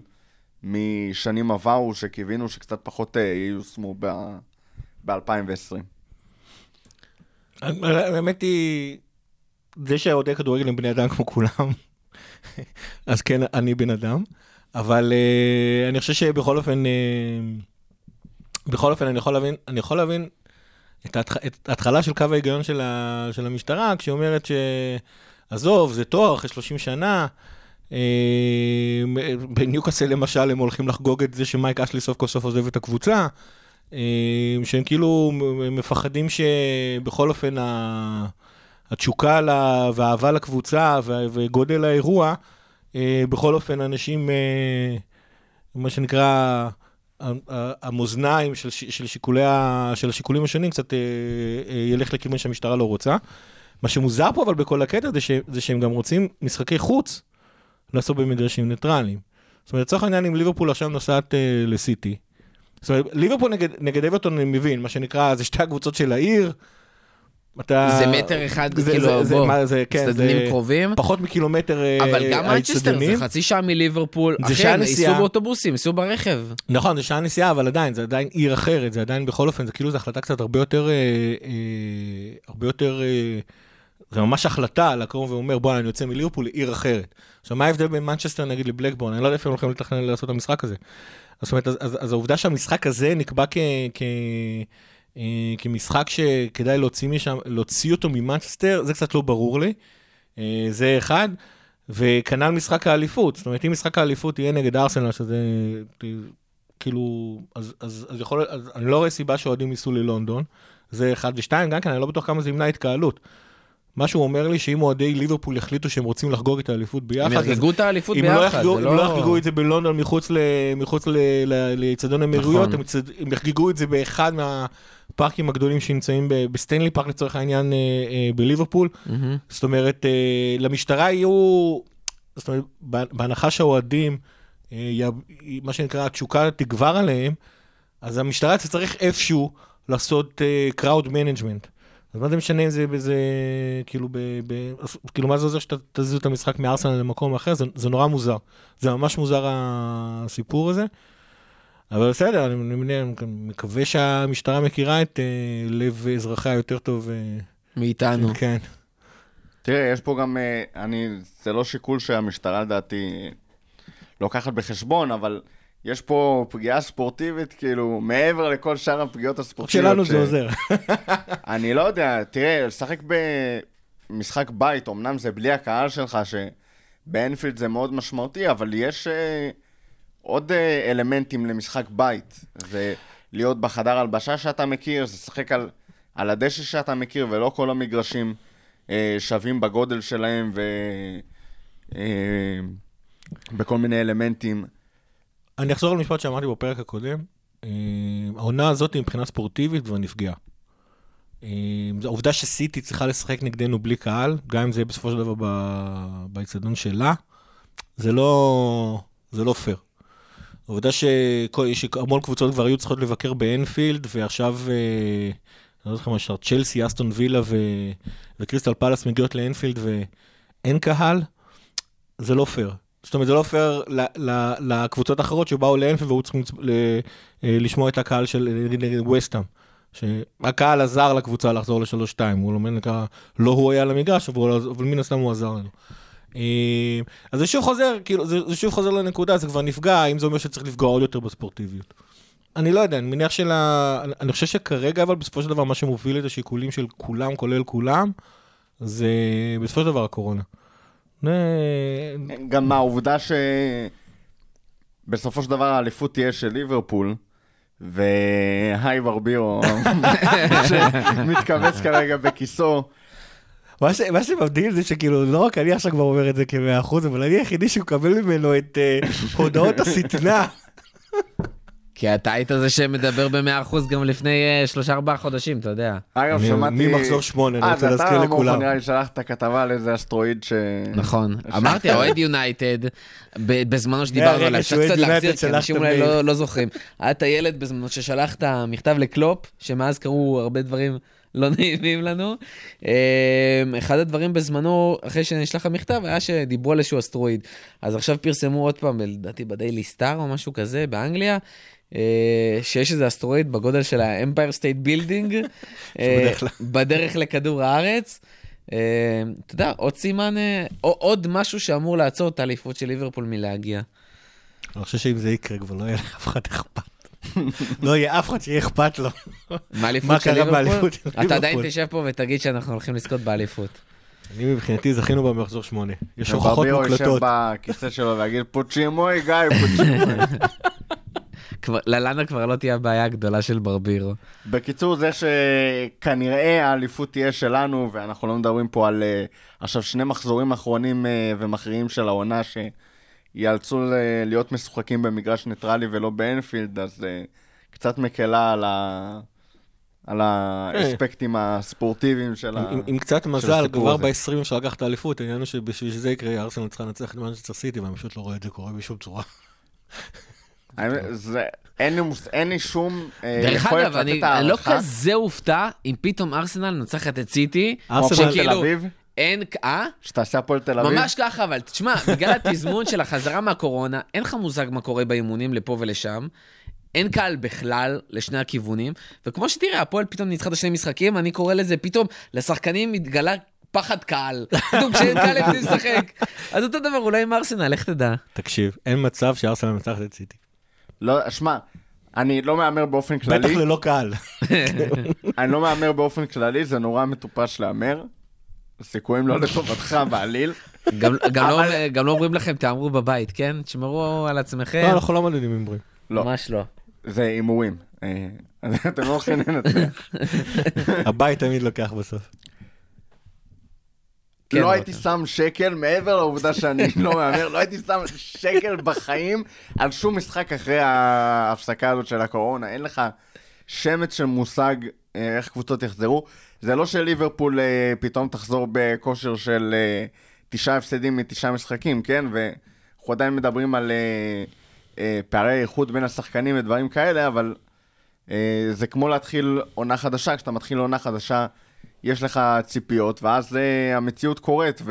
משנים עברו, שקיווינו שקצת פחות אה, ייושמו ב-2020. האמת היא, זה שאוהדי כדורגל הם בני אדם כמו כולם, אז כן, אני בן אדם, אבל uh, אני חושב שבכל אופן, uh, בכל אופן, אני יכול להבין, אני יכול להבין את ההתחלה של קו ההיגיון של, ה, של המשטרה, כשהיא אומרת שעזוב, זה תואר אחרי 30 שנה. אה, בניוקאסל למשל, הם הולכים לחגוג את זה שמייק אשלי סוף כל סוף עוזב את הקבוצה. שהם כאילו מפחדים שבכל אופן התשוקה והאהבה לקבוצה וגודל האירוע, אה, בכל אופן אנשים, מה שנקרא, המאזניים של, של, שיקולי של השיקולים השונים קצת אה, אה, ילך לכיוון שהמשטרה לא רוצה. מה שמוזר פה אבל בכל הקטע זה, ש, זה שהם גם רוצים משחקי חוץ לעשות במגרשים ניטרליים. זאת אומרת, לצורך העניין, אם ליברפול עכשיו נוסעת אה, לסיטי, זאת אומרת, ליברפול נגד, נגד אברטון אני מבין, מה שנקרא, זה שתי הקבוצות של העיר, אתה... זה מטר אחד, זה, כאילו, זה, בוא, זה, זה, כן, זה קרובים. פחות מקילומטר אבל גם מנצ'סטר זה חצי שעה מליברפול. זה שעה נסיעה. ייסעו באוטובוסים, ייסעו ברכב. נכון, זה שעה נסיעה, אבל עדיין, זה עדיין עיר אחרת, זה עדיין בכל אופן, זה כאילו, זו החלטה קצת הרבה יותר, אה, אה, הרבה יותר, אה, זה ממש החלטה לקרוא ואומר, בוא, אני יוצא מליברפול לעיר אחרת. עכשיו, מה ההבדל בין מנצ'סטר נגיד לבלקבורן? אני לא יודע איפה הם הולכים לתכנן לעשות את המשחק הזה. זאת אומרת, אז, אז, אז העובדה שהמשחק הזה נקבע כ... כ אה, כמשחק שכדאי להוציא, משם, להוציא אותו ממנצ'סטר, זה קצת לא ברור לי. אה, זה אחד. וכנ"ל משחק האליפות, זאת אומרת, אם משחק האליפות יהיה נגד ארסנל, שזה כאילו, אז, אז, אז יכול, אז אני לא רואה סיבה שאוהדים ייסעו ללונדון, זה אחד ושתיים, גם כן, אני לא בטוח כמה זה ימנע התקהלות. מה שהוא אומר לי, שאם אוהדי ליברפול יחליטו שהם רוצים לחגוג את האליפות ביחד, הם יחגגו את האליפות ביחד, לא יחגגו, זה לא... אם לא יחגגו את זה בלונדון מחוץ לאיצטדיון האמירויות, נכון. הם יחגגו את זה באחד מהפארקים הגדולים שנמצאים בסטיינלי פארק לצורך העניין אה, אה, בליברפול. זאת אומרת, אה, למשטרה יהיו, זאת אומרת, בהנחה שהאוהדים, מה שנקרא, התשוקה תגבר עליהם, אז המשטרה תצטרך איפשהו לעשות crowd management. אז מה זה משנה אם זה בזה, כאילו, ב, ב, כאילו, מה זה עוזר שאתה תזיז את המשחק מארסנל למקום אחר? זה, זה נורא מוזר. זה ממש מוזר הסיפור הזה. אבל בסדר, אני, אני, אני מקווה שהמשטרה מכירה את uh, לב אזרחיה יותר טוב. Uh, מאיתנו. כן. תראה, יש פה גם, uh, אני, זה לא שיקול שהמשטרה לדעתי לוקחת בחשבון, אבל יש פה פגיעה ספורטיבית, כאילו, מעבר לכל שאר הפגיעות הספורטיביות. שלנו ש... זה עוזר. אני לא יודע, תראה, לשחק במשחק בית, אמנם זה בלי הקהל שלך, שבאנפילד זה מאוד משמעותי, אבל יש uh, עוד uh, אלמנטים למשחק בית. זה להיות בחדר הלבשה שאתה מכיר, זה לשחק על, על הדשא שאתה מכיר, ולא כל המגרשים uh, שווים בגודל שלהם, ו... Uh, בכל מיני אלמנטים. אני אחזור על משפט שאמרתי בפרק הקודם. אה, העונה הזאת מבחינה ספורטיבית כבר נפגעה. אה, העובדה שסיטי צריכה לשחק נגדנו בלי קהל, גם אם זה יהיה בסופו של דבר באצטדיון שלה, זה לא, זה לא פייר. העובדה שהמון קבוצות כבר היו צריכות לבקר באנפילד, ועכשיו, אה, אני לא זוכר מה אפשר, צ'לסי, אסטון וילה ו... וקריסטל פלאס מגיעות לאנפילד ואין קהל, זה לא פייר. זאת אומרת, זה לא פייר לקבוצות האחרות שבאו לאנפילד והיו צריכים אה, לשמוע את הקהל של וסטאם. שהקהל עזר לקבוצה לחזור לשלוש-שתיים, הוא לא, מנקה, לא הוא היה על המגרש, אבל, מן הסתם הוא עזר לנו. אה, אז זה שוב חוזר, כאילו, זה, שוב חוזר לנקודה, זה כבר נפגע, האם זה אומר שצריך לפגוע עוד יותר בספורטיביות. אני לא יודע, אני מניח של ה... אני חושב שכרגע, אבל בסופו של דבר, מה שמוביל את השיקולים של כולם, כולל כולם, זה בסופו של דבר הקורונה. גם העובדה שבסופו של דבר האליפות תהיה של ליברפול, והי ברבירו, שמתכווץ כרגע בכיסו. מה ש- מה שמבדיל זה שכאילו, לא רק אני עכשיו כבר אומר את זה כמאה אחוז, אבל אני היחידי שמקבל ממנו את אה, הודעות השטנה. כי אתה היית זה שמדבר ב-100% גם לפני אה, שלושה ארבעה חודשים, אתה יודע. אגב, שמעתי... ממחזור שמונה, אני אה, רוצה זה להזכיר אתה, מורכו, לכולם. נראה לי שלחת כתבה על איזה אסטרואיד ש... נכון. אמרתי, אוהד יונייטד, בזמנו שדיברנו עליו, שאוהד קצת להחזיר, כי אנשים אולי. לא- לא זוכרים. היה את הילד בזמנו ששלח את המכתב לקלופ, שמאז קרו הרבה דברים לא נעימים לנו. אה, אחד הדברים בזמנו, אחרי שנשלח המכתב, היה שדיברו על איזשהו אסטרואיד. אז עכשיו פרסמו עוד פעם, לדעתי בדיילי סטאר או משהו כזה, באנגליה. אה, שיש איזה אסטרואיד בגודל של האמפייר סטייט בילדינג, בדרך לכדור הארץ. אה, אתה יודע, עוד סימן, אה, או- עוד משהו שאמור לעצור את האליפות של ליברפול מלהגיע. אני חושב שאם זה יקרה כבר לא יהיה לאף אחד אכפת. לא יהיה אף אחד שיהיה אכפת לו. מה של קרה ליברפול? באליפות של אתה עדיין ליברפול? תשב פה ותגיד שאנחנו הולכים לזכות באליפות. אני מבחינתי זכינו במחזור שמונה. יש הוכחות וברבירו יושב מוקלטות. בכיסא שלו ויגיד פוצ'ימוי גיא, פוצ'ימוי. כבר- ללאנה כבר לא תהיה הבעיה הגדולה של ברבירו. בקיצור, זה שכנראה האליפות תהיה שלנו, ואנחנו לא מדברים פה על אה, עכשיו שני מחזורים אחרונים אה, ומכריעים של העונה, שיאלצו להיות משוחקים במגרש ניטרלי ולא באנפילד, אז אה, קצת מקלה על ה... על האספקטים הספורטיביים של ה... עם- עם קצת מזל, הסיפור כבר הזה. ב-20 אפשר לקחת האליפות, העניין הוא שבשביל שזה יקרה, ארסנל צריכה לנצח את מנצ'סטר סיטי, ואני פשוט לא רואה את זה קורה בשום צורה. זה- אין לי מוס- אין לי שום אה, דרך יכולת אגב, אני לתת לא הערכה. כזה אופתע אם פתאום ארסנל מנצחת את סיטי. ארסנל- תל אביב, אין, אה? שתעשה הפועל תל אביב. ממש ככה, אבל תשמע, בגלל התזמון של החזרה מהקורונה, אין לך מושג מה קורה באימונים לפה ולשם. אין קהל בכלל לשני הכיוונים, וכמו שתראה, הפועל פתאום ניצחה את השני משחקים, אני קורא לזה, פתאום לשחקנים מתגלה פחד קהל. פתאום כשאין קהל הם יודעים לשחק. אז אותו דבר אולי עם ארסנל, לך תדע. תקשיב, אין מצב שארסנל מנצחת את סיטי. לא, שמע, אני לא מהמר באופן בטח כללי, ללא קהל. אני לא מהמר באופן כללי, זה נורא מטופש להמר. הסיכויים לא לטובתך בעליל. גם, גם, לא, גם לא אומרים לכם, תאמרו בבית, כן? תשמרו על עצמכם. לא, אנחנו לא מדדים הימורים. לא, ממש לא. זה הימורים. אה, אז אתם לא הולכים לנצח. הבית תמיד לוקח בסוף. כן, לא. הייתי שם שקל, מעבר לעובדה שאני לא מהמר, לא הייתי שם שקל בחיים על שום משחק אחרי ההפסקה הזאת של הקורונה. אין לך שמץ של מושג אה, איך קבוצות יחזרו. זה לא שליברפול אה, פתאום תחזור בכושר של אה, תשעה הפסדים מתשעה משחקים, כן? ואנחנו עדיין מדברים על פערי איכות בין השחקנים ודברים כאלה, אבל זה כמו להתחיל עונה חדשה, כשאתה מתחיל עונה חדשה, יש לך ציפיות, ואז אה, המציאות קורית,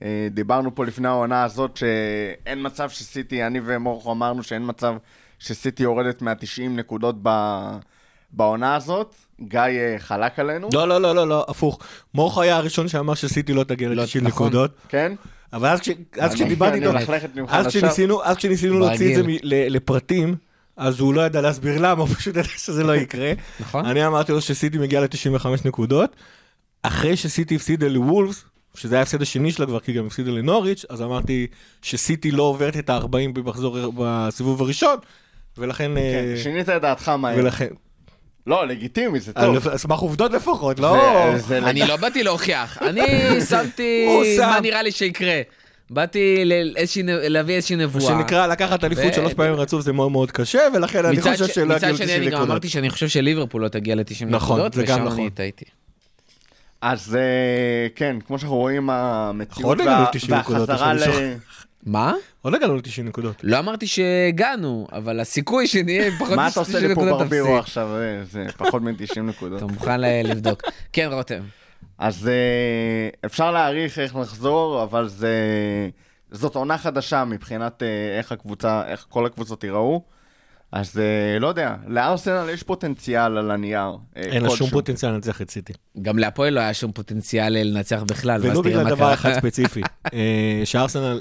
ודיברנו פה לפני העונה הזאת שאין מצב שסיטי, אני ומורכו אמרנו שאין מצב שסיטי יורדת מה-90 נקודות ב... בעונה הזאת. גיא אה, חלק עלינו, לא, לא, לא, לא, לא, הפוך. מורכו היה הראשון שאמר שסיטי לא תגיע לא, ל-90 נכון. נקודות. כן? אבל אז כשדיברתי אני איתו, אז. כשניסינו, להוציא את זה לפרטים, אז הוא לא ידע להסביר למה, הוא פשוט ידע שזה לא יקרה. נכון. אני אמרתי לו שסיטי מגיע ל-95 נקודות. אחרי שסיטי הפסידה לוולפס, שזה היה ההפסד השני שלה כבר, כי גם הפסידה לנוריץ', אז אמרתי שסיטי לא עוברת את ה-40 במחזור בסיבוב הראשון, ולכן... כן, אה, שינית את דעתך מהר. ולכן... לא, לגיטימי, זה טוב. על סמך עובדות לפחות, לא... אני לא באתי להוכיח, אני שמתי. מה נראה לי שיקרה. באתי ל- איזושהי נ- להביא איזושהי מה נבואה. שנקרא, לקחת אליפות ו- שלוש פעמים רצוף זה מאוד מאוד קשה, ולכן אני מצד חושב ש- שלא מצד יגיעו שני, 90 אני גם נקודות. אמרתי שאני חושב שליברפול לא תגיע ל-90 נכון, נקודות, ושם נכון. אני טעיתי. אז אה, כן, כמו שאנחנו רואים, המציאות ל-90 נקודות, והחזרה ל... מה? עוד הגענו ל-90 נקודות. לא אמרתי שהגענו, אבל הסיכוי שנהיה פחות מה אתה עושה מ-90 לי פה נקודות ברבירו. עכשיו? אה, זה פחות מ-90 נקודות. אתה מוכן ל- לבדוק. כן, רותם. אז אה, אפשר להעריך איך נחזור, אבל זה... זאת עונה חדשה מבחינת אה, איך הקבוצה, איך כל הקבוצות ייראו. אז אה, לא יודע, לארסנל יש פוטנציאל על הנייר. אין לה שום. פוטנציאל לנצח את סיטי. גם להפועל לא היה שום פוטנציאל לנצח בכלל, תראה בגלל דבר. אחד ספציפי, שארסנל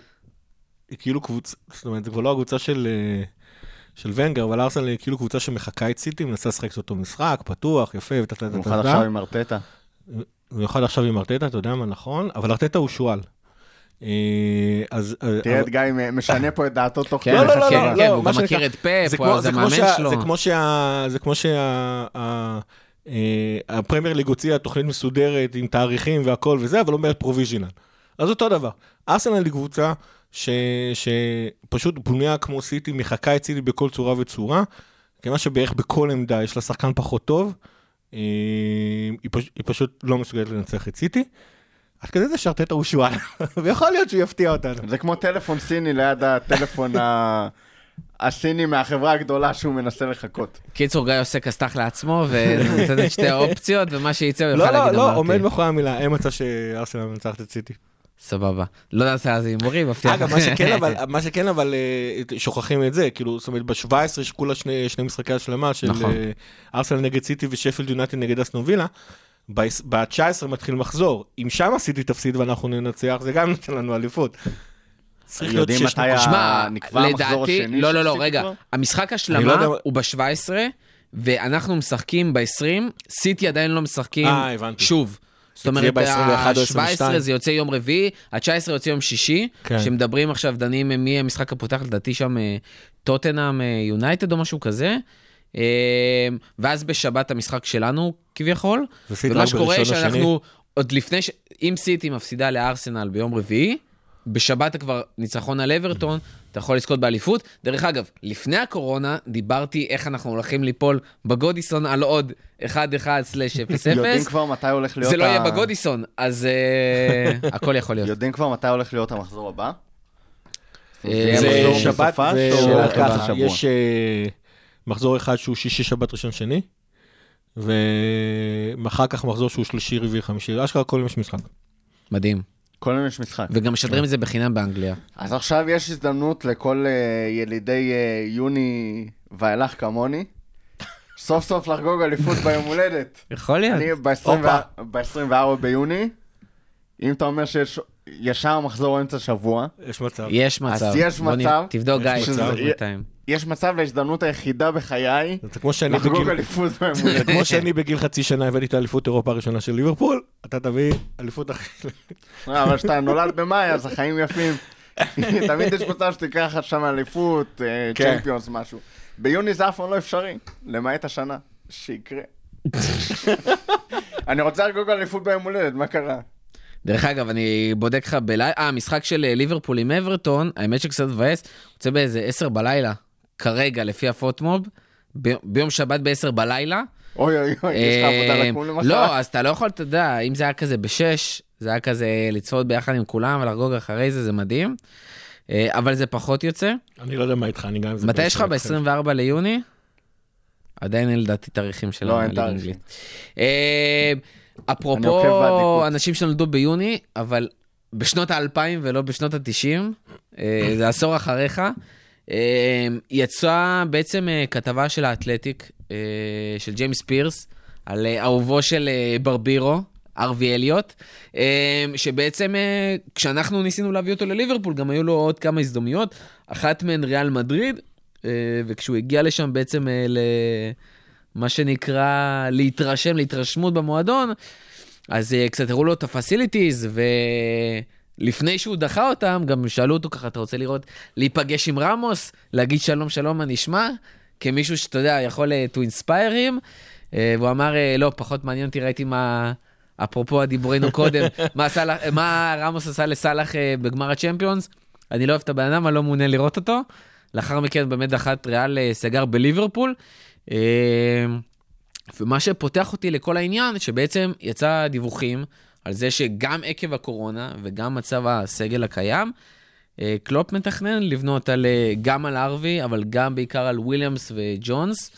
היא כאילו קבוצה, זאת אומרת, זה כבר לא הקבוצה של... של ונגר, אבל ארסנל היא כאילו קבוצה שמחקה את סיטי, מנסה לשחק את אותו משחק, פתוח, יפה, וטה במיוחד עכשיו עם ארטטה. במיוחד עכשיו עם ארטטה, אתה יודע מה נכון, אבל ארטטה הוא שועל. אה, אז... אה, תראה את גיא משנה פה את דעתו תוך כן, לא, לא, לא, כן, לא, כן, לא, הוא גם מכיר את פפ, זה הוא- כמו- זה זה כמו המאמן שה- שלו. זה כמו שה... זה כמו שה... ה- אה, הפרמייר ליג הוציאה תוכנית מסודרת עם תאריכים והכל וזה, אבל אומרת provisional. אז אותו דבר. ארסנל היא קבוצה ש... שפשוט בנויה כמו סיטי, מחקה את סיטי בכל צורה וצורה, כיוון שבערך בכל עמדה יש לה שחקן פחות טוב, היא, פש... היא פשוט לא מסוגלת לנצח את סיטי. עד כדי זה שארטטה הוא שועל, ויכול להיות שהוא יפתיע אותנו. זה כמו טלפון סיני ליד הטלפון ה- הסיני מהחברה הגדולה שהוא מנסה לחכות. קיצור, גיא עושה כסת"ח לעצמו, ונותן את שתי האופציות, ומה שיצא הוא לא, יוכל לא, להגיד לא, אמרתי. עומד מאחורי המילה, אין מצב שארסנל מנצחת את סיטי. סבבה. לא נעשה על זה הימורים, מבטיח. אגב, מה שכן אבל, מה שכן אבל, אה, שוכחים את זה, כאילו, זאת אומרת, ב-17 יש כולה שני, שני משחקי השלמה של נכון. אה, ארסנל נגד סיטי ושפילד יונייטד נגד אסטון וילה. ב-19 מתחיל מחזור, אם שם סיטי תפסיד ואנחנו ננצח, זה גם נותן לנו אליפות. צריך להיות יודעים שש מתי נקודות. שמע, לדעתי, השני לא, לא, לא, רגע, כבר? המשחק השלמה לא יודע- הוא ב-17, ואנחנו משחקים ב-20, סיטי עדיין לא משחקים אה, הבנתי. שוב. זאת אומרת, ב-21 או ה-17 22. זה יוצא יום רביעי, ה-19 יוצא יום שישי, כן. שמדברים עכשיו, דנים מי המשחק הפותח, לדעתי שם אה, טוטנאם אה, יונייטד או משהו כזה. אה, ואז בשבת המשחק שלנו כביכול, ומה שקורה שאנחנו, עוד לפני, ש... אם סיטי מפסידה לארסנל ביום רביעי, בשבת כבר ניצחון על אברטון, אתה יכול לזכות באליפות. דרך אגב, לפני הקורונה דיברתי איך אנחנו הולכים ליפול בגודיסון על עוד 1-1/0-0. יודעים כבר מתי הולך להיות... זה לא יהיה בגודיסון, אז אה, הכל יכול להיות. יודעים כבר מתי הולך להיות המחזור הבא? אה, זה שבת, זה שאלה ככה? יש אה, מחזור אחד שהוא שישי, שבת, ראשון, שני, ואחר כך מחזור שהוא שלישי, רביעי, חמישי, אשכרה כל יום יש משחק. מדהים. כל יום יש משחק. וגם משדרים את זה בחינם באנגליה. אז עכשיו יש הזדמנות לכל אה, ילידי אה, יוני ואילך כמוני, סוף סוף לחגוג אליפות ביום הולדת. יכול להיות. אני ב-24 ביוני, אם אתה אומר שיש ישר מחזור אמצע שבוע, יש מצב. יש מצב. אז יש מצב תבדוק גיא, יש מצב. יש מצב להזדמנות היחידה בחיי זה כמו שאני לחגוג בגיל... אליפות ביום זה. כמו שאני בגיל חצי שנה הבאתי את האליפות אירופה הראשונה של ליברפול, אתה תביא אליפות אחרת. אה, אבל כשאתה נולד במאי, אז החיים יפים. תמיד יש מצב שתיקח שם אליפות, אה, כן. צ'מפיונס, משהו. ביוני זה אף פעם לא אפשרי, למעט השנה. שיקרה. אני רוצה לחגוג אליפות ביום הולדת, מה קרה? דרך אגב, אני בודק לך בלילה, אה, המשחק של אה, ליברפול עם אברטון, האמת שקצת מבאס, יוצא באיזה 10 בלילה, כרגע, לפי הפוטמוב, ב- ביום שבת ב-10 בלילה. אוי אוי אוי, יש לך עבודה אה, לקום למחרת. לא, אז אתה לא יכול, אתה יודע, אם זה היה כזה בשש, זה היה כזה לצפות ביחד עם כולם ולחגוג אחרי זה, זה מדהים. אה, אבל זה פחות יוצא. אני לא יודע מה איתך, אני גם... מתי יש לך בישראל. ב-24 ליוני? עדיין אין לדעתי תאריכים של לא, אין תאריכים. האנגלית. אה, אפרופו. אנשים שנולדו ביוני, אבל בשנות האלפיים ולא בשנות התשעים, זה עשור אחריך, יצאה בעצם אה, כתבה של האתלטיק, אה, של ג'יימס פירס, על אה, אהובו של ברבירו. ארווי אליוט, אה, שבעצם כשאנחנו ניסינו להביא אותו לליברפול, גם היו לו עוד כמה הזדמנויות, אחת מהן ריאל מדריד, וכשהוא הגיע לשם בעצם למה שנקרא להתרשם, להתרשמות במועדון, אז קצת הראו לו את הפסיליטיז, ולפני שהוא דחה אותם, גם שאלו אותו ככה, אתה רוצה לראות, להיפגש עם רמוס, להגיד שלום שלום מה נשמע, כמישהו שאתה יודע, יכול אה, to inspire him, אה, והוא אמר, אה, לא, פחות מעניין אותי, ראיתי מה אפרופו דיברנו קודם, מה, סלח, מה רמוס עשה לסאלח בגמר הצ'מפיונס, אני לא אוהב את הבן אדם, אני לא מעוניין לראות אותו. לאחר מכן באמת דחת ריאל סגר בליברפול. ומה שפותח אותי לכל העניין, שבעצם יצא דיווחים על זה שגם עקב הקורונה וגם מצב הסגל הקיים, אה, קלופ מתכנן לבנות על, אה, גם על ארווי, אבל גם בעיקר על וויליאמס וג'ונס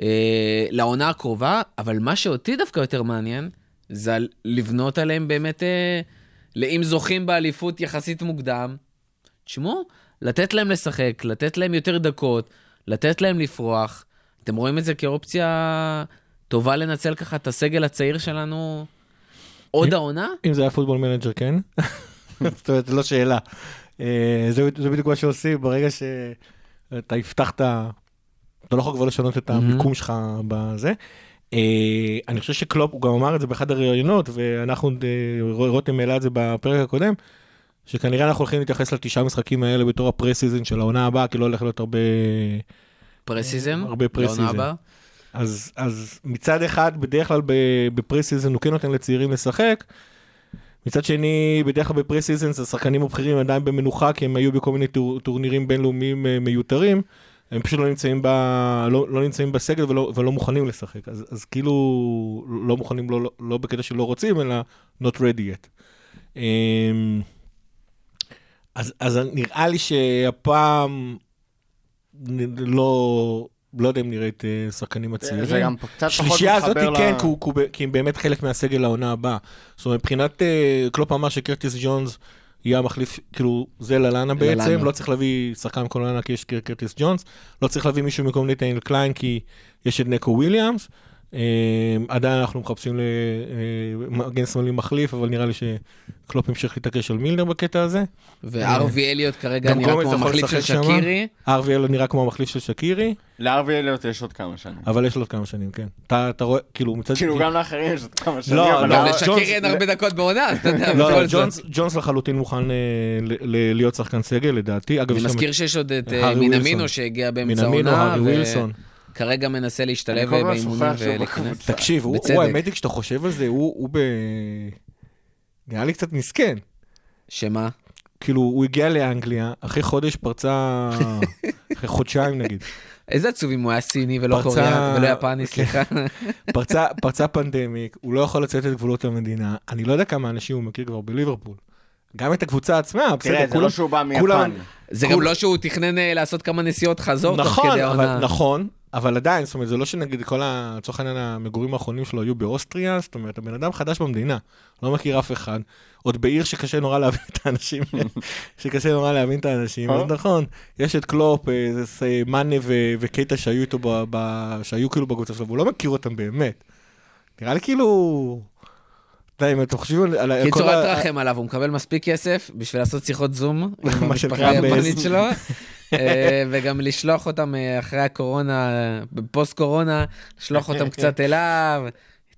אה, לעונה הקרובה, אבל מה שאותי דווקא יותר מעניין, זה לבנות עליהם באמת, לאם זוכים באליפות יחסית מוקדם, תשמעו, לתת להם לשחק, לתת להם יותר דקות, לתת להם לפרוח. אתם רואים את זה כאופציה טובה לנצל ככה את הסגל הצעיר שלנו עוד העונה? אם זה היה Football Manager, כן. זאת אומרת, לא שאלה. אה, זה, זה בדיוק מה שעושים ברגע שאתה הבטחת, אתה לא יכול כבר לשנות את המיקום שלך בזה. אה, אני חושב שקלופ, הוא גם אמר את זה באחד הראיונות, ואנחנו, אה, רותם העלה את זה בפרק הקודם, שכנראה אנחנו הולכים להתייחס לתשעה משחקים האלה בתור ה preseason של העונה הבאה, כי לא הולך להיות הרבה... preseason? הרבה preseason. אז, אז מצד אחד, בדרך כלל ב preseason הוא כן נותן לצעירים לשחק, מצד שני, בדרך כלל ב preseasons השחקנים הבכירים עדיין במנוחה, כי הם היו בכל מיני טור, טורנירים בינלאומיים uh, מיותרים. הם פשוט לא נמצאים, ב, לא, לא נמצאים בסגל ולא, ולא מוכנים לשחק. אז, אז כאילו, לא מוכנים, לא, לא, לא בקטע שלא רוצים, אלא not ready yet. Um, אז, אז נראה לי שהפעם לא, לא יודע אם נראה את אה, שחקנים הצעירים. זה גם קצת פחות מתחבר ל... שלישייה הזאת כן, כי הם באמת חלק מהסגל לעונה הבאה. זאת אומרת, מבחינת אה, קלופ אמר שקרטיס ג'ונס יהיה המחליף, כאילו, זה ללאנה בעצם, לא צריך להביא שחקן מכל העונה כי יש קרטיס ג'ונס, לא צריך להביא מישהו במקום נתן קליין כי יש את נקו וויליאמס. אמ, עדיין אנחנו מחפשים למגן שמאלי מחליף, אבל נראה לי שקלופ המשיך להתעקש על מילנר בקטע הזה. וארווי אליוט כרגע נראה כמו המחליף של שקירי. ארווי אליוט נראה כמו המחליף של שקירי. לארווי אליוט יש עוד כמה שנים. אבל יש לו עוד כמה שנים, כן. אתה רואה, כאילו מצד... כאילו גם לאחרים יש עוד כמה שנים. לא, לא, לשקירי אין הרבה דקות בעונה, אז אתה יודע. לא, ג'ונס לחלוטין מוכן אה, להיות שחקן סגל, לדעתי. אני מזכיר שיש עוד את אה, מינמינו שהגיע באמצע העונה. כרגע מנסה להשתלב באימונים ולהיכנס. תקשיב, הוא האמת היא, כשאתה חושב על זה, הוא ב... נראה לי קצת מסכן. שמה? כאילו, הוא הגיע לאנגליה, אחרי חודש פרצה, אחרי חודשיים נגיד. איזה עצוב אם הוא היה סיני ולא קוריאה ולא יפני, כן. סליחה. פרצה פנדמיק, הוא לא יכול לצאת את גבולות המדינה. אני לא יודע כמה אנשים הוא מכיר כבר בליברפול. גם את הקבוצה עצמה, בסדר, כולם... תראה, זה לא שהוא בא מיפן. זה גם לא שהוא תכנן אה, לעשות כמה נסיעות חזור תוך נכון, כדי העונה. נכון, אבל עדיין, זאת אומרת, זה לא שנגיד כל ה... לצורך העניין המגורים האחרונים שלו היו באוסטריה, זאת אומרת, הבן אדם חדש במדינה, לא מכיר אף אחד, עוד בעיר שקשה נורא להבין את האנשים, שקשה נורא להבין את האנשים, אז אה? נכון, יש את קלופ, אה, זה מאנה וקייטה שהיו איתו, שהיו כאילו בקבוצה שלו, והוא לא מכיר אותם באמת. נראה לי כאילו... די, אם אתם חושבים על... קיצור, אל תרחם עליו, הוא מקבל מספיק כסף בשביל לעשות שיחות זום עם המשפחה היפנית שלו, אה, וגם לשלוח אותם אה, אחרי הקורונה, בפוסט קורונה, לשלוח אותם קצת אליו,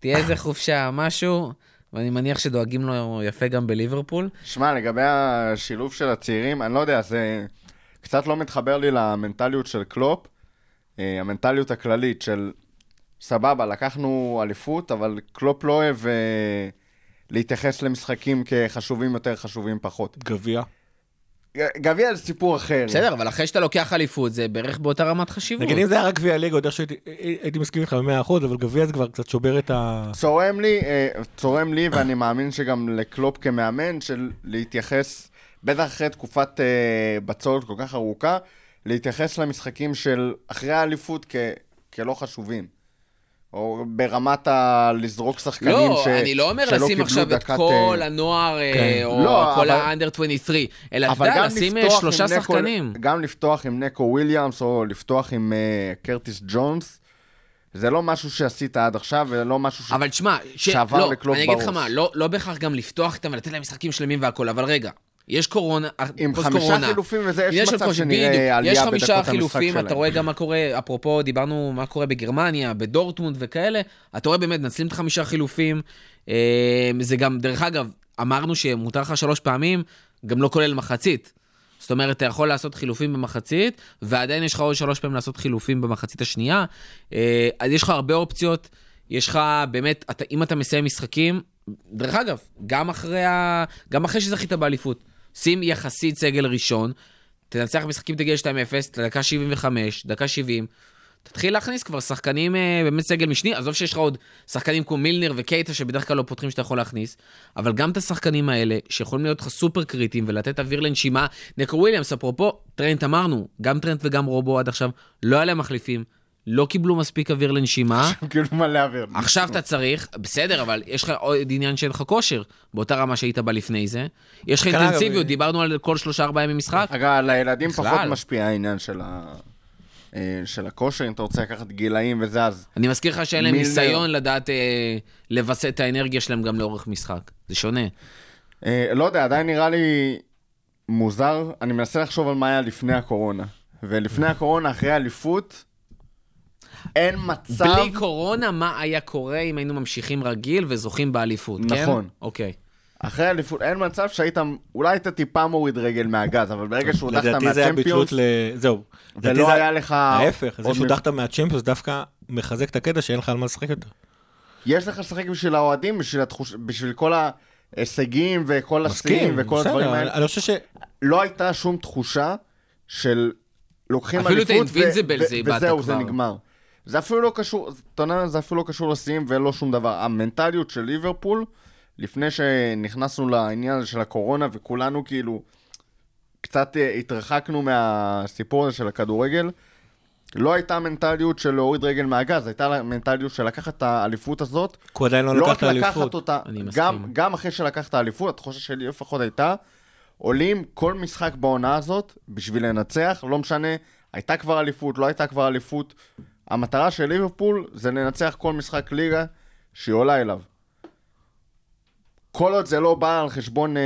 תהיה איזה חופשה, משהו. ואני מניח שדואגים לו יפה גם בליברפול. שמע, לגבי השילוב של הצעירים, אני לא יודע, זה קצת לא מתחבר לי למנטליות של קלופ, אה, המנטליות הכללית של סבבה, לקחנו אליפות, אבל קלופ לא אוהב להתייחס למשחקים כחשובים יותר, חשובים פחות. גביע. גביע זה סיפור אחר. בסדר, אבל אחרי שאתה לוקח אליפות, זה בערך באותה רמת חשיבות. נגיד, אם זה היה רק גביע ליגה, עוד איך שהייתי מסכים איתך ב-100%, אבל גביע זה כבר קצת שובר את ה... צורם לי, אה, צורם לי, ואני מאמין שגם לקלופ כמאמן, של להתייחס, בטח אחרי תקופת אה, בצורת כל כך ארוכה, להתייחס למשחקים של אחרי האליפות כלא חשובים. או ברמת ה... לזרוק שחקנים לא, ש... לא, אני לא אומר לשים עכשיו את כל אה, הנוער, אה, כן. או לא, כל ה-under 23, אלא אתה יודע, לשים אה, שלושה שחקנים. גם לפתוח עם נקו וויליאמס, או לפתוח עם uh, קרטיס ג'ונס, זה לא משהו שעשית עד עכשיו, ולא משהו ש... אבל תשמע, ש... שעבר לא, לקלוט בראש. אני אגיד לך מה, לא, לא בהכרח גם לפתוח איתם ולתת להם משחקים שלמים והכול, אבל רגע, יש קורונה, עם חמישה חילופים וזה, יש, יש מצב שנראה עלייה בדקות המשחק שלהם. יש חמישה חילופים, אתה רואה גם מה קורה, אפרופו, דיברנו מה קורה בגרמניה, בדורטמונד וכאלה, אתה רואה באמת, מנצלים את החמישה חילופים. אה, זה גם, דרך אגב, אמרנו שמותר לך שלוש פעמים, גם לא כולל מחצית. זאת אומרת, אתה יכול לעשות חילופים במחצית, ועדיין יש לך עוד שלוש פעמים לעשות חילופים במחצית השנייה. אה, אז יש לך הרבה אופציות. יש לך באמת, אתה, אם אתה מסיים משחקים, דרך אגב, גם אחרי, ה... גם אחרי שזכית באליפות, שים יחסית סגל ראשון, תנצח משחקים תגיע 2-0, דקה 75, דקה 70, תתחיל להכניס כבר שחקנים אה, באמת סגל משני, עזוב שיש לך עוד שחקנים כמו מילנר וקייטה שבדרך כלל לא פותחים שאתה יכול להכניס, אבל גם את השחקנים האלה, שיכולים להיות לך סופר קריטיים ולתת אוויר לנשימה. נקו וויליאמס, אפרופו, טרנט אמרנו, גם טרנט וגם רובו עד עכשיו, לא היה להם מחליפים, לא קיבלו מספיק אוויר לנשימה. כאילו מלא אוויר. עכשיו אתה צריך, בסדר, אבל יש לך עוד עניין שאין לך כושר, באותה רמה שהיית בה לפני זה. יש לך אינטנסיביות, אגב, דיברנו על כל שלושה-ארבעה ימים משחק. אגב, על הילדים. פחות משפיע העניין של ה... אה, של הכושר, אם אתה רוצה לקחת גילאים וזה, אז אני מזכיר לך שאין להם. ניסיון לדעת אה, לווסת את האנרגיה שלהם גם לאורך משחק. זה שונה. אה, לא יודע, עדיין נראה לי מוזר. אני מנסה לחשוב על מה היה לפני הקורונה. ולפני הקורונה, אחרי האליפות, אין מצב... בלי קורונה, מה היה קורה אם היינו ממשיכים רגיל וזוכים באליפות, כן? נכון. אוקיי. אחרי האליפות, אין מצב שהיית, אולי היית טיפה מוריד רגל מהגז, אבל ברגע שהודחת לדעתי זה היה מהצ'מפיונס, ביטלות ל... זהו. ולא זה- היה לך... ההפך, זה שהודחת מהצ'מפיונס דווקא מחזק את הקטע שאין לך על מה לשחק יותר. יש לך לשחק בשביל האוהדים, בשביל, התחוש... בשביל כל ההישגים וכל השיאים וכל בסדר, הדברים האלה. אני חושב ש... לא הייתה שום תחושה של לוקחים אפילו את אליפות ו- זה איבדת וזהו, זה כבר. נגמר. זה אפילו לא קשור, אתה יודע, זה אפילו לא קשור לשיאים ולא שום דבר. המנטליות של ליברפול, לפני שנכנסנו לעניין הזה של הקורונה וכולנו כאילו קצת אה, התרחקנו מהסיפור הזה של הכדורגל, לא הייתה מנטליות של להוריד רגל מהגז, הייתה מנטליות של לקחת את האליפות הזאת, הוא עדיין לא לא לקח את האליפות. אותה, אני מסכים. גם, גם אחרי שלקחת האליפות, התחושה שלי לפחות הייתה, עולים כל משחק בעונה הזאת בשביל לנצח, לא משנה, הייתה כבר אליפות, לא הייתה כבר אליפות. המטרה של ליברפול זה לנצח כל משחק ליגה שהיא עולה אליו. כל עוד זה לא בא על חשבון אה,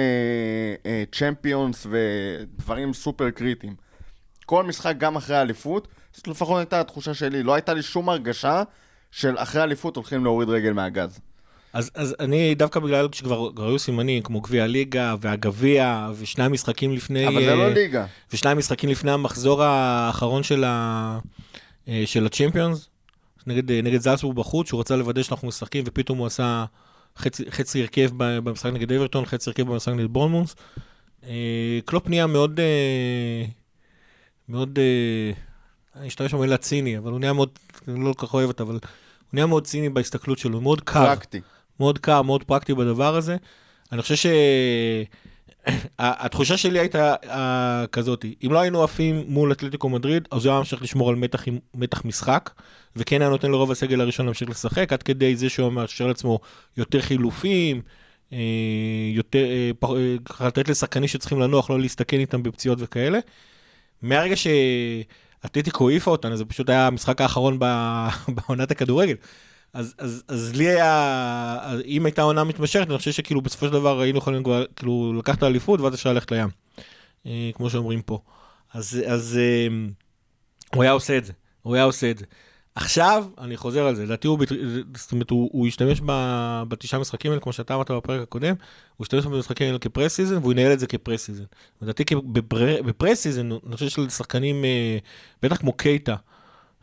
אה, צ'מפיונס ודברים סופר קריטיים. כל משחק גם אחרי האליפות, זאת לפחות הייתה התחושה שלי, לא הייתה לי שום הרגשה של אחרי האליפות הולכים להוריד רגל מהגז. אז, אז אני דווקא בגלל שכבר כבר היו סימנים כמו גביע הליגה והגביע ושני המשחקים לפני... אבל זה לא אה, ליגה. ושניים משחקים לפני המחזור האחרון של, ה... אה, של הצ'מפיונס, נגד, אה, נגד זלצבורג בחוץ, שהוא רצה לוודא שאנחנו משחקים, ופתאום הוא עשה חצי, חצי הרכב במשחק נגד אברטון, חצי הרכב במשחק נגד בורנמוס. אה, קלופ נהיה מאוד, מאוד, אני אשתמש במילה ציני, אבל הוא נהיה מאוד, אני לא כל כך אוהב אותה, אבל הוא נהיה מאוד ציני בהסתכלות שלו, מאוד קר. פרקטי. מאוד קר, מאוד פרקטי בדבר הזה. אני חושב ש... התחושה שלי הייתה uh, כזאת, אם לא היינו עפים מול אתלטיקו מדריד, אז הוא היה ממשיך לשמור על מתח, מתח משחק, וכן היה נותן לרוב הסגל הראשון להמשיך לשחק, עד כדי זה שהוא מאפשר לעצמו יותר חילופים, אה, יותר, אה, אה, לתת לשחקנים שצריכים לנוח, לא להסתכן איתם בפציעות וכאלה. מהרגע שאתלטיקו העיפה אותנו, זה פשוט היה המשחק האחרון בעונת הכדורגל. אז, אז, אז לי היה, אז אם הייתה עונה מתמשכת, אני חושב שכאילו בסופו של דבר היינו יכולים כבר, כאילו לקחת אליפות ואז אפשר ללכת לים, אה, כמו שאומרים פה. אז, אז אה, הוא היה עושה את זה, הוא היה עושה את זה. עכשיו, אני חוזר על זה, לדעתי הוא, זאת אומרת, הוא, הוא ישתמש ב- בתשעה משחקים האלה, כמו שאתה אמרת בפרק הקודם, הוא ישתמש במשחקים האלה כ preseason, והוא ינהל את זה כ preseason. לדעתי כ- בפר- ב preseason, אני חושב שלשחקנים, אה, בטח כמו קייטה,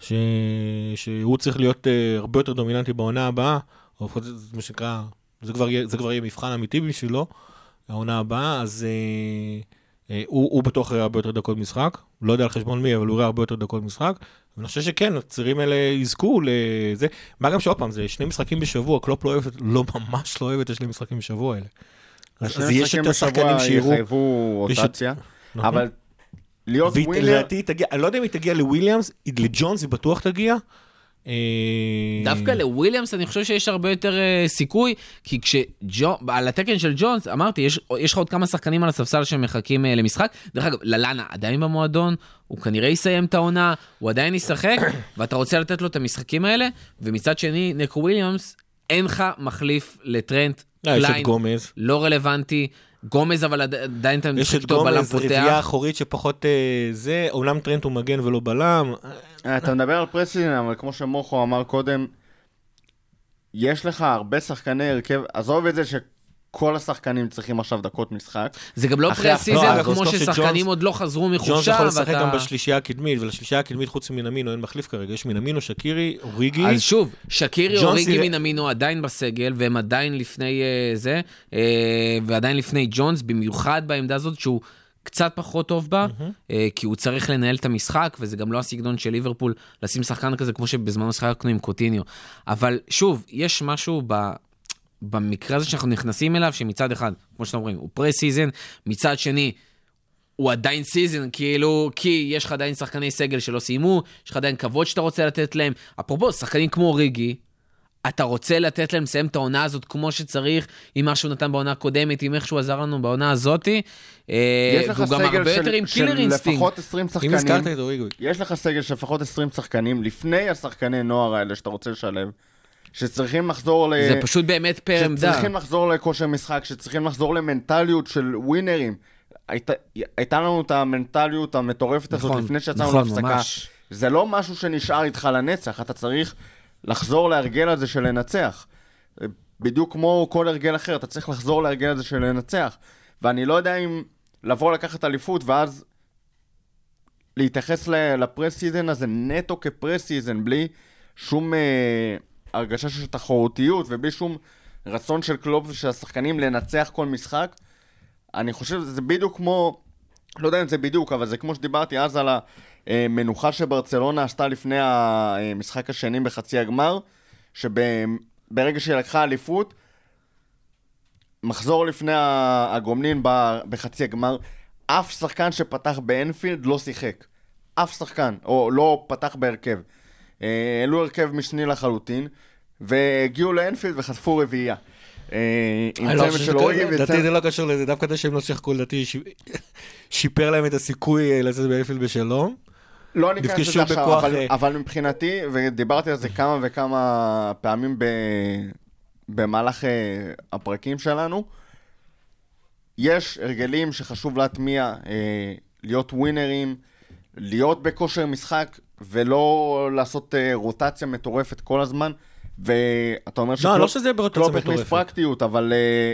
ש... שהוא צריך להיות uh, הרבה יותר דומיננטי בעונה הבאה, או לפחות זה מה שנקרא, זה כבר, יהיה- זה כבר יהיה מבחן אמיתי בשבילו, העונה הבאה, אז uh, uh, הוא, הוא בטוח יראה הרבה יותר דקות משחק, לא יודע על חשבון מי, אבל הוא יראה הרבה יותר דקות משחק, ואני חושב שכן, הצעירים האלה יזכו לזה, מה גם שעוד פעם, זה שני משחקים בשבוע, קלופ לא אוהב, לא ממש לא אוהב את השני משחקים בשבוע האלה. אז, אז יש את השחקנים שיראו, יחייבו רוטציה, נכון. אבל להיות ווינר, לדעתי היא תגיע, אני לא יודע אם היא תגיע לוויליאמס, לג'ונס היא בטוח תגיע. אה, דווקא לוויליאמס אני חושב שיש הרבה יותר uh, סיכוי, כי כשג'ון, על התקן של ג'ונס, אמרתי, יש, יש לך עוד כמה שחקנים על הספסל שמחכים uh, למשחק. דרך אגב, ללאנה עדיין במועדון, הוא כנראה יסיים את העונה, הוא עדיין ישחק, ואתה רוצה לתת לו את המשחקים האלה, ומצד שני, נקו וויליאמס, אין לך מחליף לטרנט, לא, קליין. לא רלוונטי. גומז, אבל עד- עדיין אתה יש משחק את איתו בלם גומז, רביעייה פותח. אחורית שפחות אה, זה, אומנם טרנט הוא מגן ולא בלם. אה, אתה מדבר על פרסלין, אבל כמו שמוחו אמר קודם, יש לך הרבה שחקני הרכב, עזוב את זה כל השחקנים צריכים עכשיו דקות משחק. זה גם לא פרי סיזן, לא, כמו ששחקנים שג'ונס- עוד לא חזרו ג'ונס מחופשה, יכול לשחק ואתה- גם בשלישייה הקדמית, ולשלישייה הקדמית חוץ מנמינו אין מחליף כרגע, יש מנמינו, שקירי, אוריגי. אז שוב, שקירי אוריגי סירה- מינמינו עדיין בסגל, והם עדיין לפני אה, זה, אה, ועדיין לפני ג'ונס, במיוחד בעמדה הזאת שהוא קצת פחות טוב בה, אה, כי הוא צריך לנהל את המשחק, וזה גם לא הסגנון של ליברפול לשים שחקן כזה, כמו שבזמנו שיחקנו עם קוטיניו. אבל שוב, יש משהו ב... במקרה הזה שאנחנו נכנסים אליו, שמצד אחד, כמו שאתם אומרים, הוא preseason, מצד שני, הוא עדיין season, כאילו, כי יש לך עדיין שחקני סגל שלא סיימו, יש לך עדיין כבוד שאתה רוצה לתת להם. אפרופו, שחקנים כמו אוריגי, אתה רוצה לתת להם לסיים את העונה הזאת כמו שצריך, עם מה שהוא נתן בעונה הקודמת, עם איך שהוא עזר לנו בעונה הזאתי, אה, והוא גם הרבה יותר עם killer instinct. לפחות 20 אם שחקנים. הזכרת את אוריגי. יש לך סגל של לפחות 20 שחקנים לפני השחקני נוער האלה שאתה רוצה לשלב, שצריכים לחזור ל... זה פשוט באמת פר עמדה. שצריכים לחזור לכושר משחק, שצריכים לחזור למנטליות של ווינרים. הייתה, הייתה לנו את המנטליות המטורפת הזאת נכון, לפני שיצאנו נכון, להפסקה. ממש. זה לא משהו שנשאר איתך לנצח, אתה צריך לחזור להרגל הזה של לנצח. בדיוק כמו כל הרגל אחר, אתה צריך לחזור להרגל הזה של לנצח. ואני לא יודע אם לבוא לקחת אליפות ואז להתייחס ל- ל pre-season הזה נטו כ pre-season, בלי שום אה, הרגשה של תחרותיות ובלי שום רצון של קלופ ושל השחקנים לנצח כל משחק. אני חושב שזה בדיוק כמו, לא יודע אם זה בדיוק, אבל זה כמו שדיברתי אז על המנוחה שברצלונה עשתה לפני המשחק השני בחצי הגמר, שברגע שהיא לקחה אליפות, מחזור לפני הגומלין בחצי הגמר, אף שחקן שפתח באנפילד לא שיחק. אף שחקן, או לא פתח בהרכב. אה, העלו הרכב משני לחלוטין, והגיעו לאנפילד וחטפו רביעייה. אה, עם לא צמד של שזה- אוריגי לדעתי וצמד... זה לא קשור לזה, דווקא זה שהם לא שיחקו, לדעתי שיפר להם את הסיכוי אה, לצאת באנפילד בשלום. לא ניכנס לזה עכשיו, אבל, אבל מבחינתי, ודיברתי על זה כמה וכמה פעמים ב, במהלך הפרקים שלנו, יש הרגלים שחשוב להטמיע, אה, להיות ווינרים, להיות בכושר משחק, ולא לעשות אה, רוטציה מטורפת כל הזמן. ואתה אומר לא, לא שזה יהיה ברוטציה קלופ הכניס מטורפת. פרקטיות, אבל אה,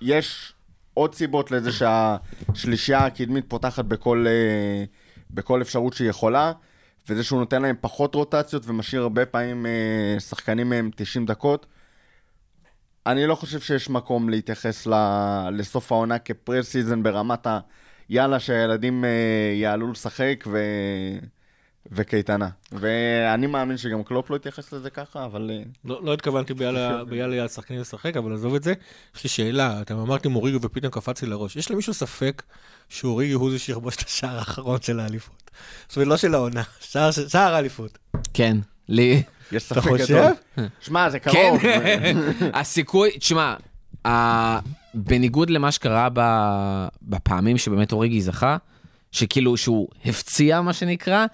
יש עוד סיבות לזה שהשלישייה הקדמית פותחת בכל, אה, בכל אפשרות שהיא יכולה, וזה שהוא נותן להם פחות רוטציות ומשאיר הרבה פעמים אה, שחקנים מהם 90 דקות. אני לא חושב שיש מקום להתייחס ל... לסוף העונה כ pre-season ברמת ה... יאללה, שהילדים אה, יעלו לשחק ו... וקייטנה. ואני מאמין שגם קלופ לא יתייחס לזה ככה, אבל... אה, לא לא התכוונתי ביאללה ביאללה השחקנים לשחק, אבל עזוב את זה. יש לי שאלה, אתם אמרתם אוריגי ופתאום קפץ לי לראש. יש למישהו ספק שאוריגי הוא זה שיכבוש את השער האחרון של האליפות? זאת אומרת, לא של העונה, שער האליפות. כן, לי. יש אתה ספק חושב? גדול. שמע, זה כן, קרוב. הסיכוי, תשמע, בניגוד למה שקרה ב- בפעמים שבאמת אוריגי זכה, שכאילו שהוא הפציע מה שנקרא,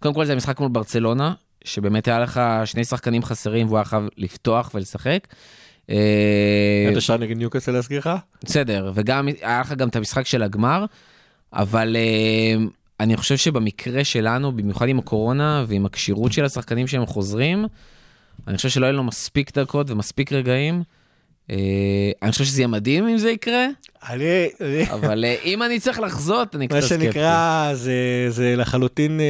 קודם כל זה המשחק מול ברצלונה, שבאמת היה לך שני שחקנים חסרים והוא היה חייב לפתוח ולשחק. אה, את השער נגד ניוקאסל להזכיר לך? בסדר, וגם היה לך גם את המשחק של הגמר, אבל אה, אני חושב שבמקרה שלנו, במיוחד עם הקורונה ועם הכשירות של השחקנים שהם חוזרים, אני חושב שלא יהיה לו מספיק דקות ומספיק רגעים. אה, אני חושב שזה יהיה מדהים אם זה יקרה, אני, אני- אבל אה, אם אני צריך לחזות, אני מה קצת סקפטי. שנקרא, זה, זה לחלוטין אה,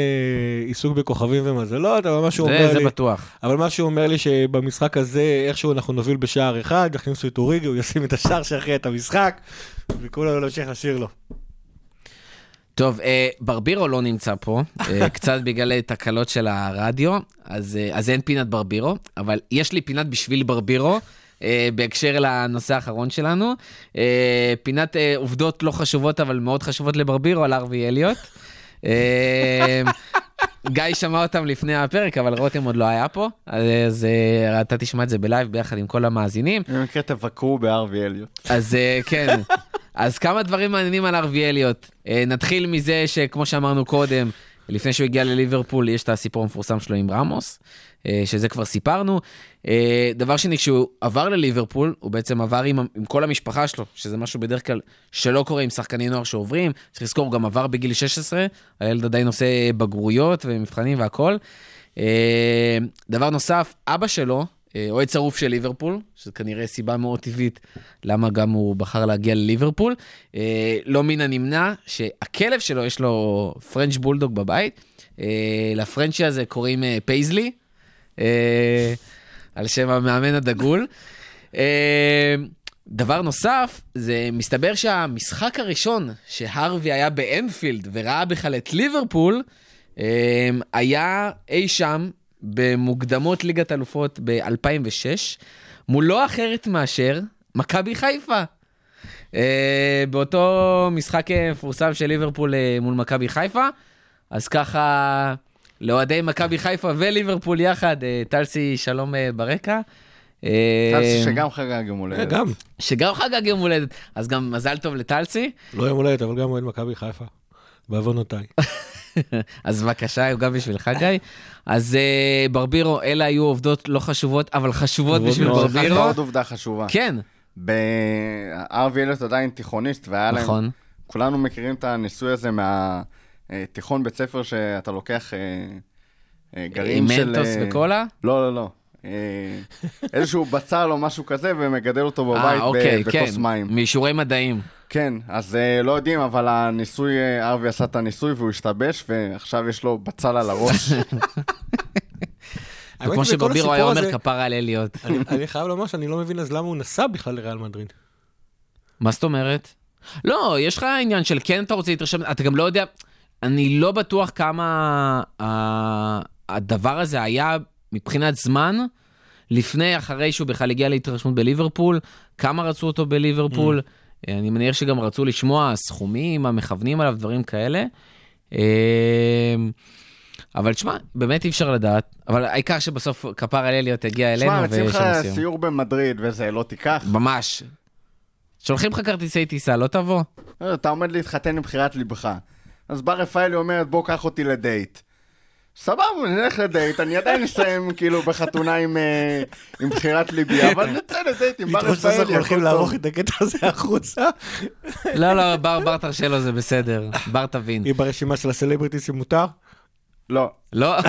עיסוק בכוכבים ומזלות, אבל מה שהוא זה, אומר זה לי, בטוח. אבל מה שהוא אומר לי שבמשחק הזה, איכשהו אנחנו נוביל בשער אחד, יכניסו את אוריגי, הוא ישים את השער שיכריע את המשחק, וכולנו נמשיך לשיר לו. טוב, ברבירו לא נמצא פה, קצת בגלל תקלות של הרדיו, אז, אז אין פינת ברבירו, אבל יש לי פינת בשביל ברבירו. אה, בהקשר לנושא האחרון שלנו, אה, פינת אה, עובדות לא חשובות אבל מאוד חשובות לברבירו על ארווי אליוט. אה, גיא שמע אותם לפני הפרק אבל רותם עוד לא היה פה, אז אתה תשמע את זה בלייב ביחד עם כל המאזינים. במקרה תבקרו בארווי אליוט. אז כן, אז כמה דברים מעניינים על ארווי אליוט. נתחיל מזה שכמו שאמרנו קודם, לפני שהוא הגיע לליברפול, יש את הסיפור המפורסם שלו עם רמוס, שזה כבר סיפרנו. אה, דבר שני, כשהוא עבר לליברפול, הוא בעצם עבר עם, עם כל המשפחה שלו, שזה משהו בדרך כלל שלא קורה עם שחקני נוער שעוברים. צריך לזכור, הוא גם עבר בגיל 16, הילד עדיין עושה בגרויות ומבחנים והכול. אה, דבר נוסף, אבא שלו אה, אוהד שרוף של ליברפול, שזו כנראה סיבה מאוד טבעית למה גם הוא בחר להגיע לליברפול. אה, לא מן הנמנע שהכלב שלו, יש לו פרנץ' בולדוג בבית. אה, ל Frenchie הזה קוראים אה, פייזלי, אה, על שם המאמן הדגול. אה, דבר נוסף, זה מסתבר שהמשחק הראשון שהרווי היה באנפילד וראה בכלל את ליברפול, אה, היה אי שם במוקדמות ליגת אלופות ב-2006, מול לא אחרת מאשר מכבי חיפה. באותו משחק אה, מפורסם של ליברפול מול מכבי חיפה, אז ככה לאוהדי מכבי חיפה וליברפול יחד, uh, טלסי שלום uh, ברקע. טלסי שגם חגג יום הולדת. גם, שגם חגג יום הולדת, אז גם מזל טוב לטלסי. לא יום הולדת, אבל גם אוהד מכבי חיפה, בעוונותיי. אז בבקשה, גם בשבילך, גיא. אז ברבירו, אלה היו עובדות לא חשובות, אבל חשובות בשביל. ברבירו. עוד עובדה חשובה. כן, בארווי אלט עדיין תיכוניסט, והיה להם... נכון. כולנו מכירים את הניסוי הזה מהתיכון בית ספר שאתה לוקח אה, אה, גרעין של... מנטוס אה, וקולה? לא, לא, לא. אה, איזשהו בצל או משהו כזה, ומגדל אותו בבית אה, אוקיי, כן, בכוס מים. מאישורי מדעים. כן, אז אה, לא יודעים, אבל הניסוי, אה, ארווי עשה את הניסוי והוא השתבש, ועכשיו יש לו בצל על הראש. וכמו בכל שברבירו היה אומר, כפרה על אליוט. אני- אני חייב לומר שאני לא מבין אז למה הוא נסע בכלל לריאל מדריד. מה זאת אומרת? לא, יש לך עניין של כן אתה רוצה להתרשם, אתה גם לא יודע, אני לא בטוח כמה ה- הדבר הזה היה מבחינת זמן, לפני, אחרי שהוא בכלל הגיע להתרשמות בליברפול, כמה רצו אותו בליברפול, אני מניח שגם רצו לשמוע סכומים, המכוונים עליו, דברים כאלה. אה, אבל תשמע, באמת אי אפשר לדעת, אבל העיקר שבסוף כפר על אליוט הגיע אלינו שמע, מציעים לך. סיור במדריד וזה, לא תיקח? ממש. שולחים לך כרטיסי טיסה, לא תבוא. אה, אתה עומד להתחתן עם בחירת ליבך. אז בא רפאלי אומרת, בוא קח אותי לדייט. סבבה, נלך לדייט, אני עדיין אסיים כאילו בחתונה עם, אה, עם בחירת ליבי, אבל נצא לדייט עם בר רפאלי, אנחנו הולכים הכל לערוך. את הקטע הזה החוצה. לא, לא, בר, בר תרשה לו, זה בסדר. בר תבין. היא ברשימה של הסלבריטי שמותר. לא, לא?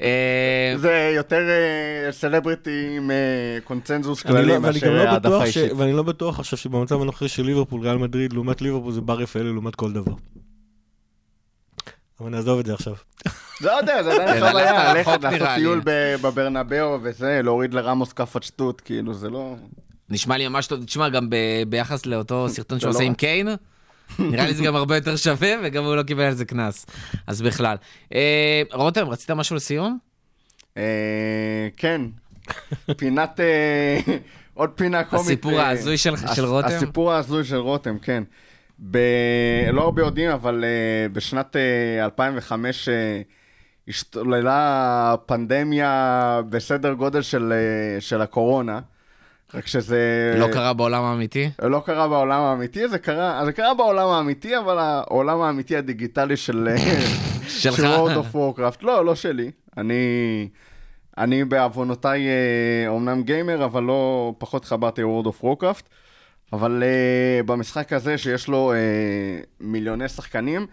אה, זה יותר אה, סלבריטי עם אה, קונצנזוס אני כללי לא- גם מאשר לא העדפה אישית. ואני לא בטוח עכשיו שבמצב הנוכחי של ליברפול, ריאל מדריד לעומת ליברפול זה בר רפאלי לעומת כל דבר. אבל נעזוב את זה עכשיו. זה לא יודע, זה עדיין כן, חוויה, רחוק ללכת לעשות. טיול בברנבאו וזה, להוריד לרמוס כאפת שטות, כאילו, זה לא... נשמע לי ממש טוב. תשמע, גם ביחס לאותו סרטון שהוא לא עושה. עם קיין, נראה לי זה גם הרבה יותר שווה, וגם הוא לא קיבל על זה קנס. אז בכלל. אה, רותם, רצית משהו לסיום? אה, כן, פינת, אה, עוד פינה קומית. הסיפור אה, ההזוי של- של רותם? הסיפור ההזוי של רותם, כן. ב... לא הרבה יודעים, אבל אה, בשנת אה, 2005 אה, השתוללה פנדמיה בסדר גודל של, של הקורונה. רק שזה... לא קרה בעולם האמיתי? לא קרה בעולם האמיתי, זה קרה, זה קרה בעולם האמיתי, אבל העולם האמיתי הדיגיטלי של... שלך. של World of Warcraft. לא, לא שלי. אני, אני בעוונותיי אה, אומנם גיימר, אבל לא פחות חברתי World of Warcraft. אבל אה, במשחק הזה, שיש לו אה, מיליוני שחקנים,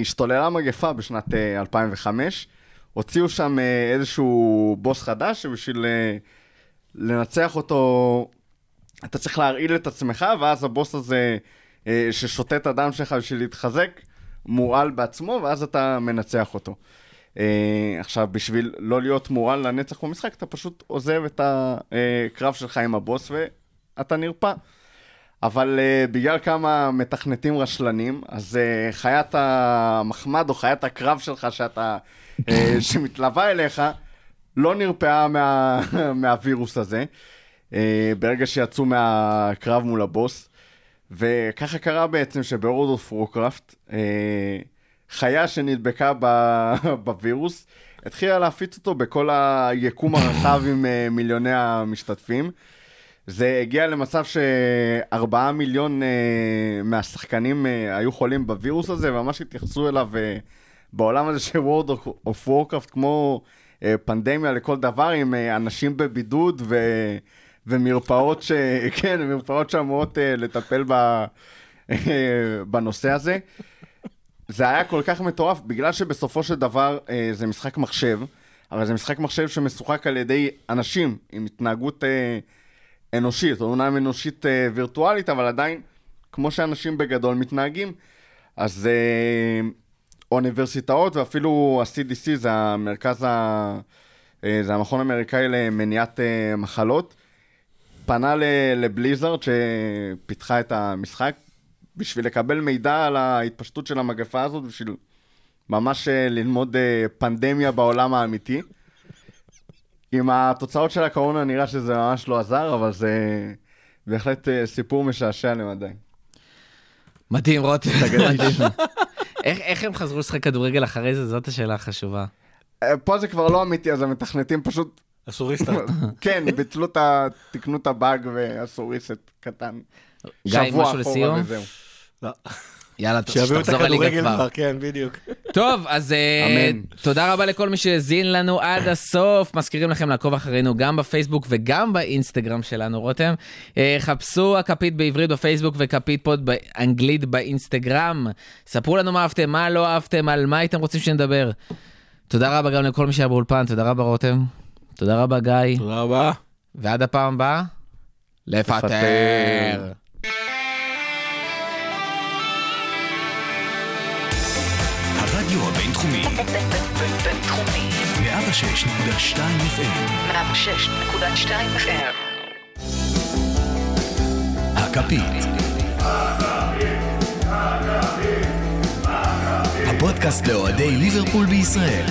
השתוללה מגפה בשנת אה, 2005. הוציאו שם אה, איזשהו בוס חדש, שבשביל אה, לנצח אותו, אתה צריך להרעיל את עצמך, ואז הבוס הזה אה, ששותה את הדם שלך בשביל להתחזק, מורעל בעצמו, ואז אתה מנצח אותו. אה, עכשיו, בשביל לא להיות מורעל לנצח במשחק, אתה פשוט עוזב את הקרב שלך עם הבוס ואתה נרפא. אבל uh, בגלל כמה מתכנתים רשלנים, אז uh, חיית המחמד או חיית הקרב שלך שאתה, uh, שמתלווה אליך, לא נרפאה מה, מהווירוס הזה, uh, ברגע שיצאו מהקרב מול הבוס. וככה קרה בעצם שב-World of Warcraft, uh, חיה שנדבקה בווירוס, התחילה להפיץ אותו בכל היקום הרחב עם uh, מיליוני המשתתפים. זה הגיע למצב שארבעה מיליון uh, מהשחקנים uh, היו חולים בווירוס הזה, וממש התייחסו אליו uh, בעולם הזה של World of, Warcraft כמו פנדמיה לכל דבר, עם uh, אנשים בבידוד ו, ומרפאות, ש, כן, מרפאות שאמורות uh, לטפל ב, בנושא הזה. זה היה כל כך מטורף, בגלל שבסופו של דבר זה משחק מחשב, אבל זה משחק מחשב שמשוחק על ידי אנשים עם התנהגות אה, אנושית, או אומנם אנושית אה, וירטואלית, אבל עדיין, כמו שאנשים בגדול מתנהגים, אז אה, אוניברסיטאות ואפילו ה-CDC, זה המרכז, ה, אה, זה המכון האמריקאי למניעת אה, מחלות, פנה לבליזרד שפיתחה את המשחק בשביל לקבל מידע על ההתפשטות של המגפה הזאת, בשביל ממש אה, ללמוד פנדמיה בעולם האמיתי. עם התוצאות של הקורונה נראה שזה ממש לא עזר, אבל זה בהחלט סיפור משעשע למדי. מדהים, רותם. איך איך הם חזרו לשחק כדורגל אחרי זה? זאת השאלה החשובה. אה, פה זה כבר לא אמיתי, אז המתכנתים פשוט, אסור להסתכל. כן, ביטלו את ה... תיקנו את הבאג ועשו ריסט קטן. גיא, שבוע משהו אחורה לסיום? וזהו. לא. יאללה, שיביאו את שתחזור הכדורגל כבר. כן, בדיוק. טוב, אז אה. תודה רבה לכל מי שהאזין לנו עד הסוף. מזכירים לכם לעקוב אחרינו גם בפייסבוק וגם באינסטגרם שלנו, רותם. אה, חפשו הכפית בעברית בפייסבוק וכפית פוד באנגלית באינסטגרם. ספרו לנו מה אהבתם, מה לא אהבתם, על מה הייתם רוצים שנדבר. תודה רבה גם לכל מי שהיה באולפן, תודה רבה רותם. תודה רבה גיא. תודה רבה. ועד הפעם הבאה, לפטר. 106.2 FM, 106.2 FM. הפודקאסט לאוהדי ליברפול בישראל.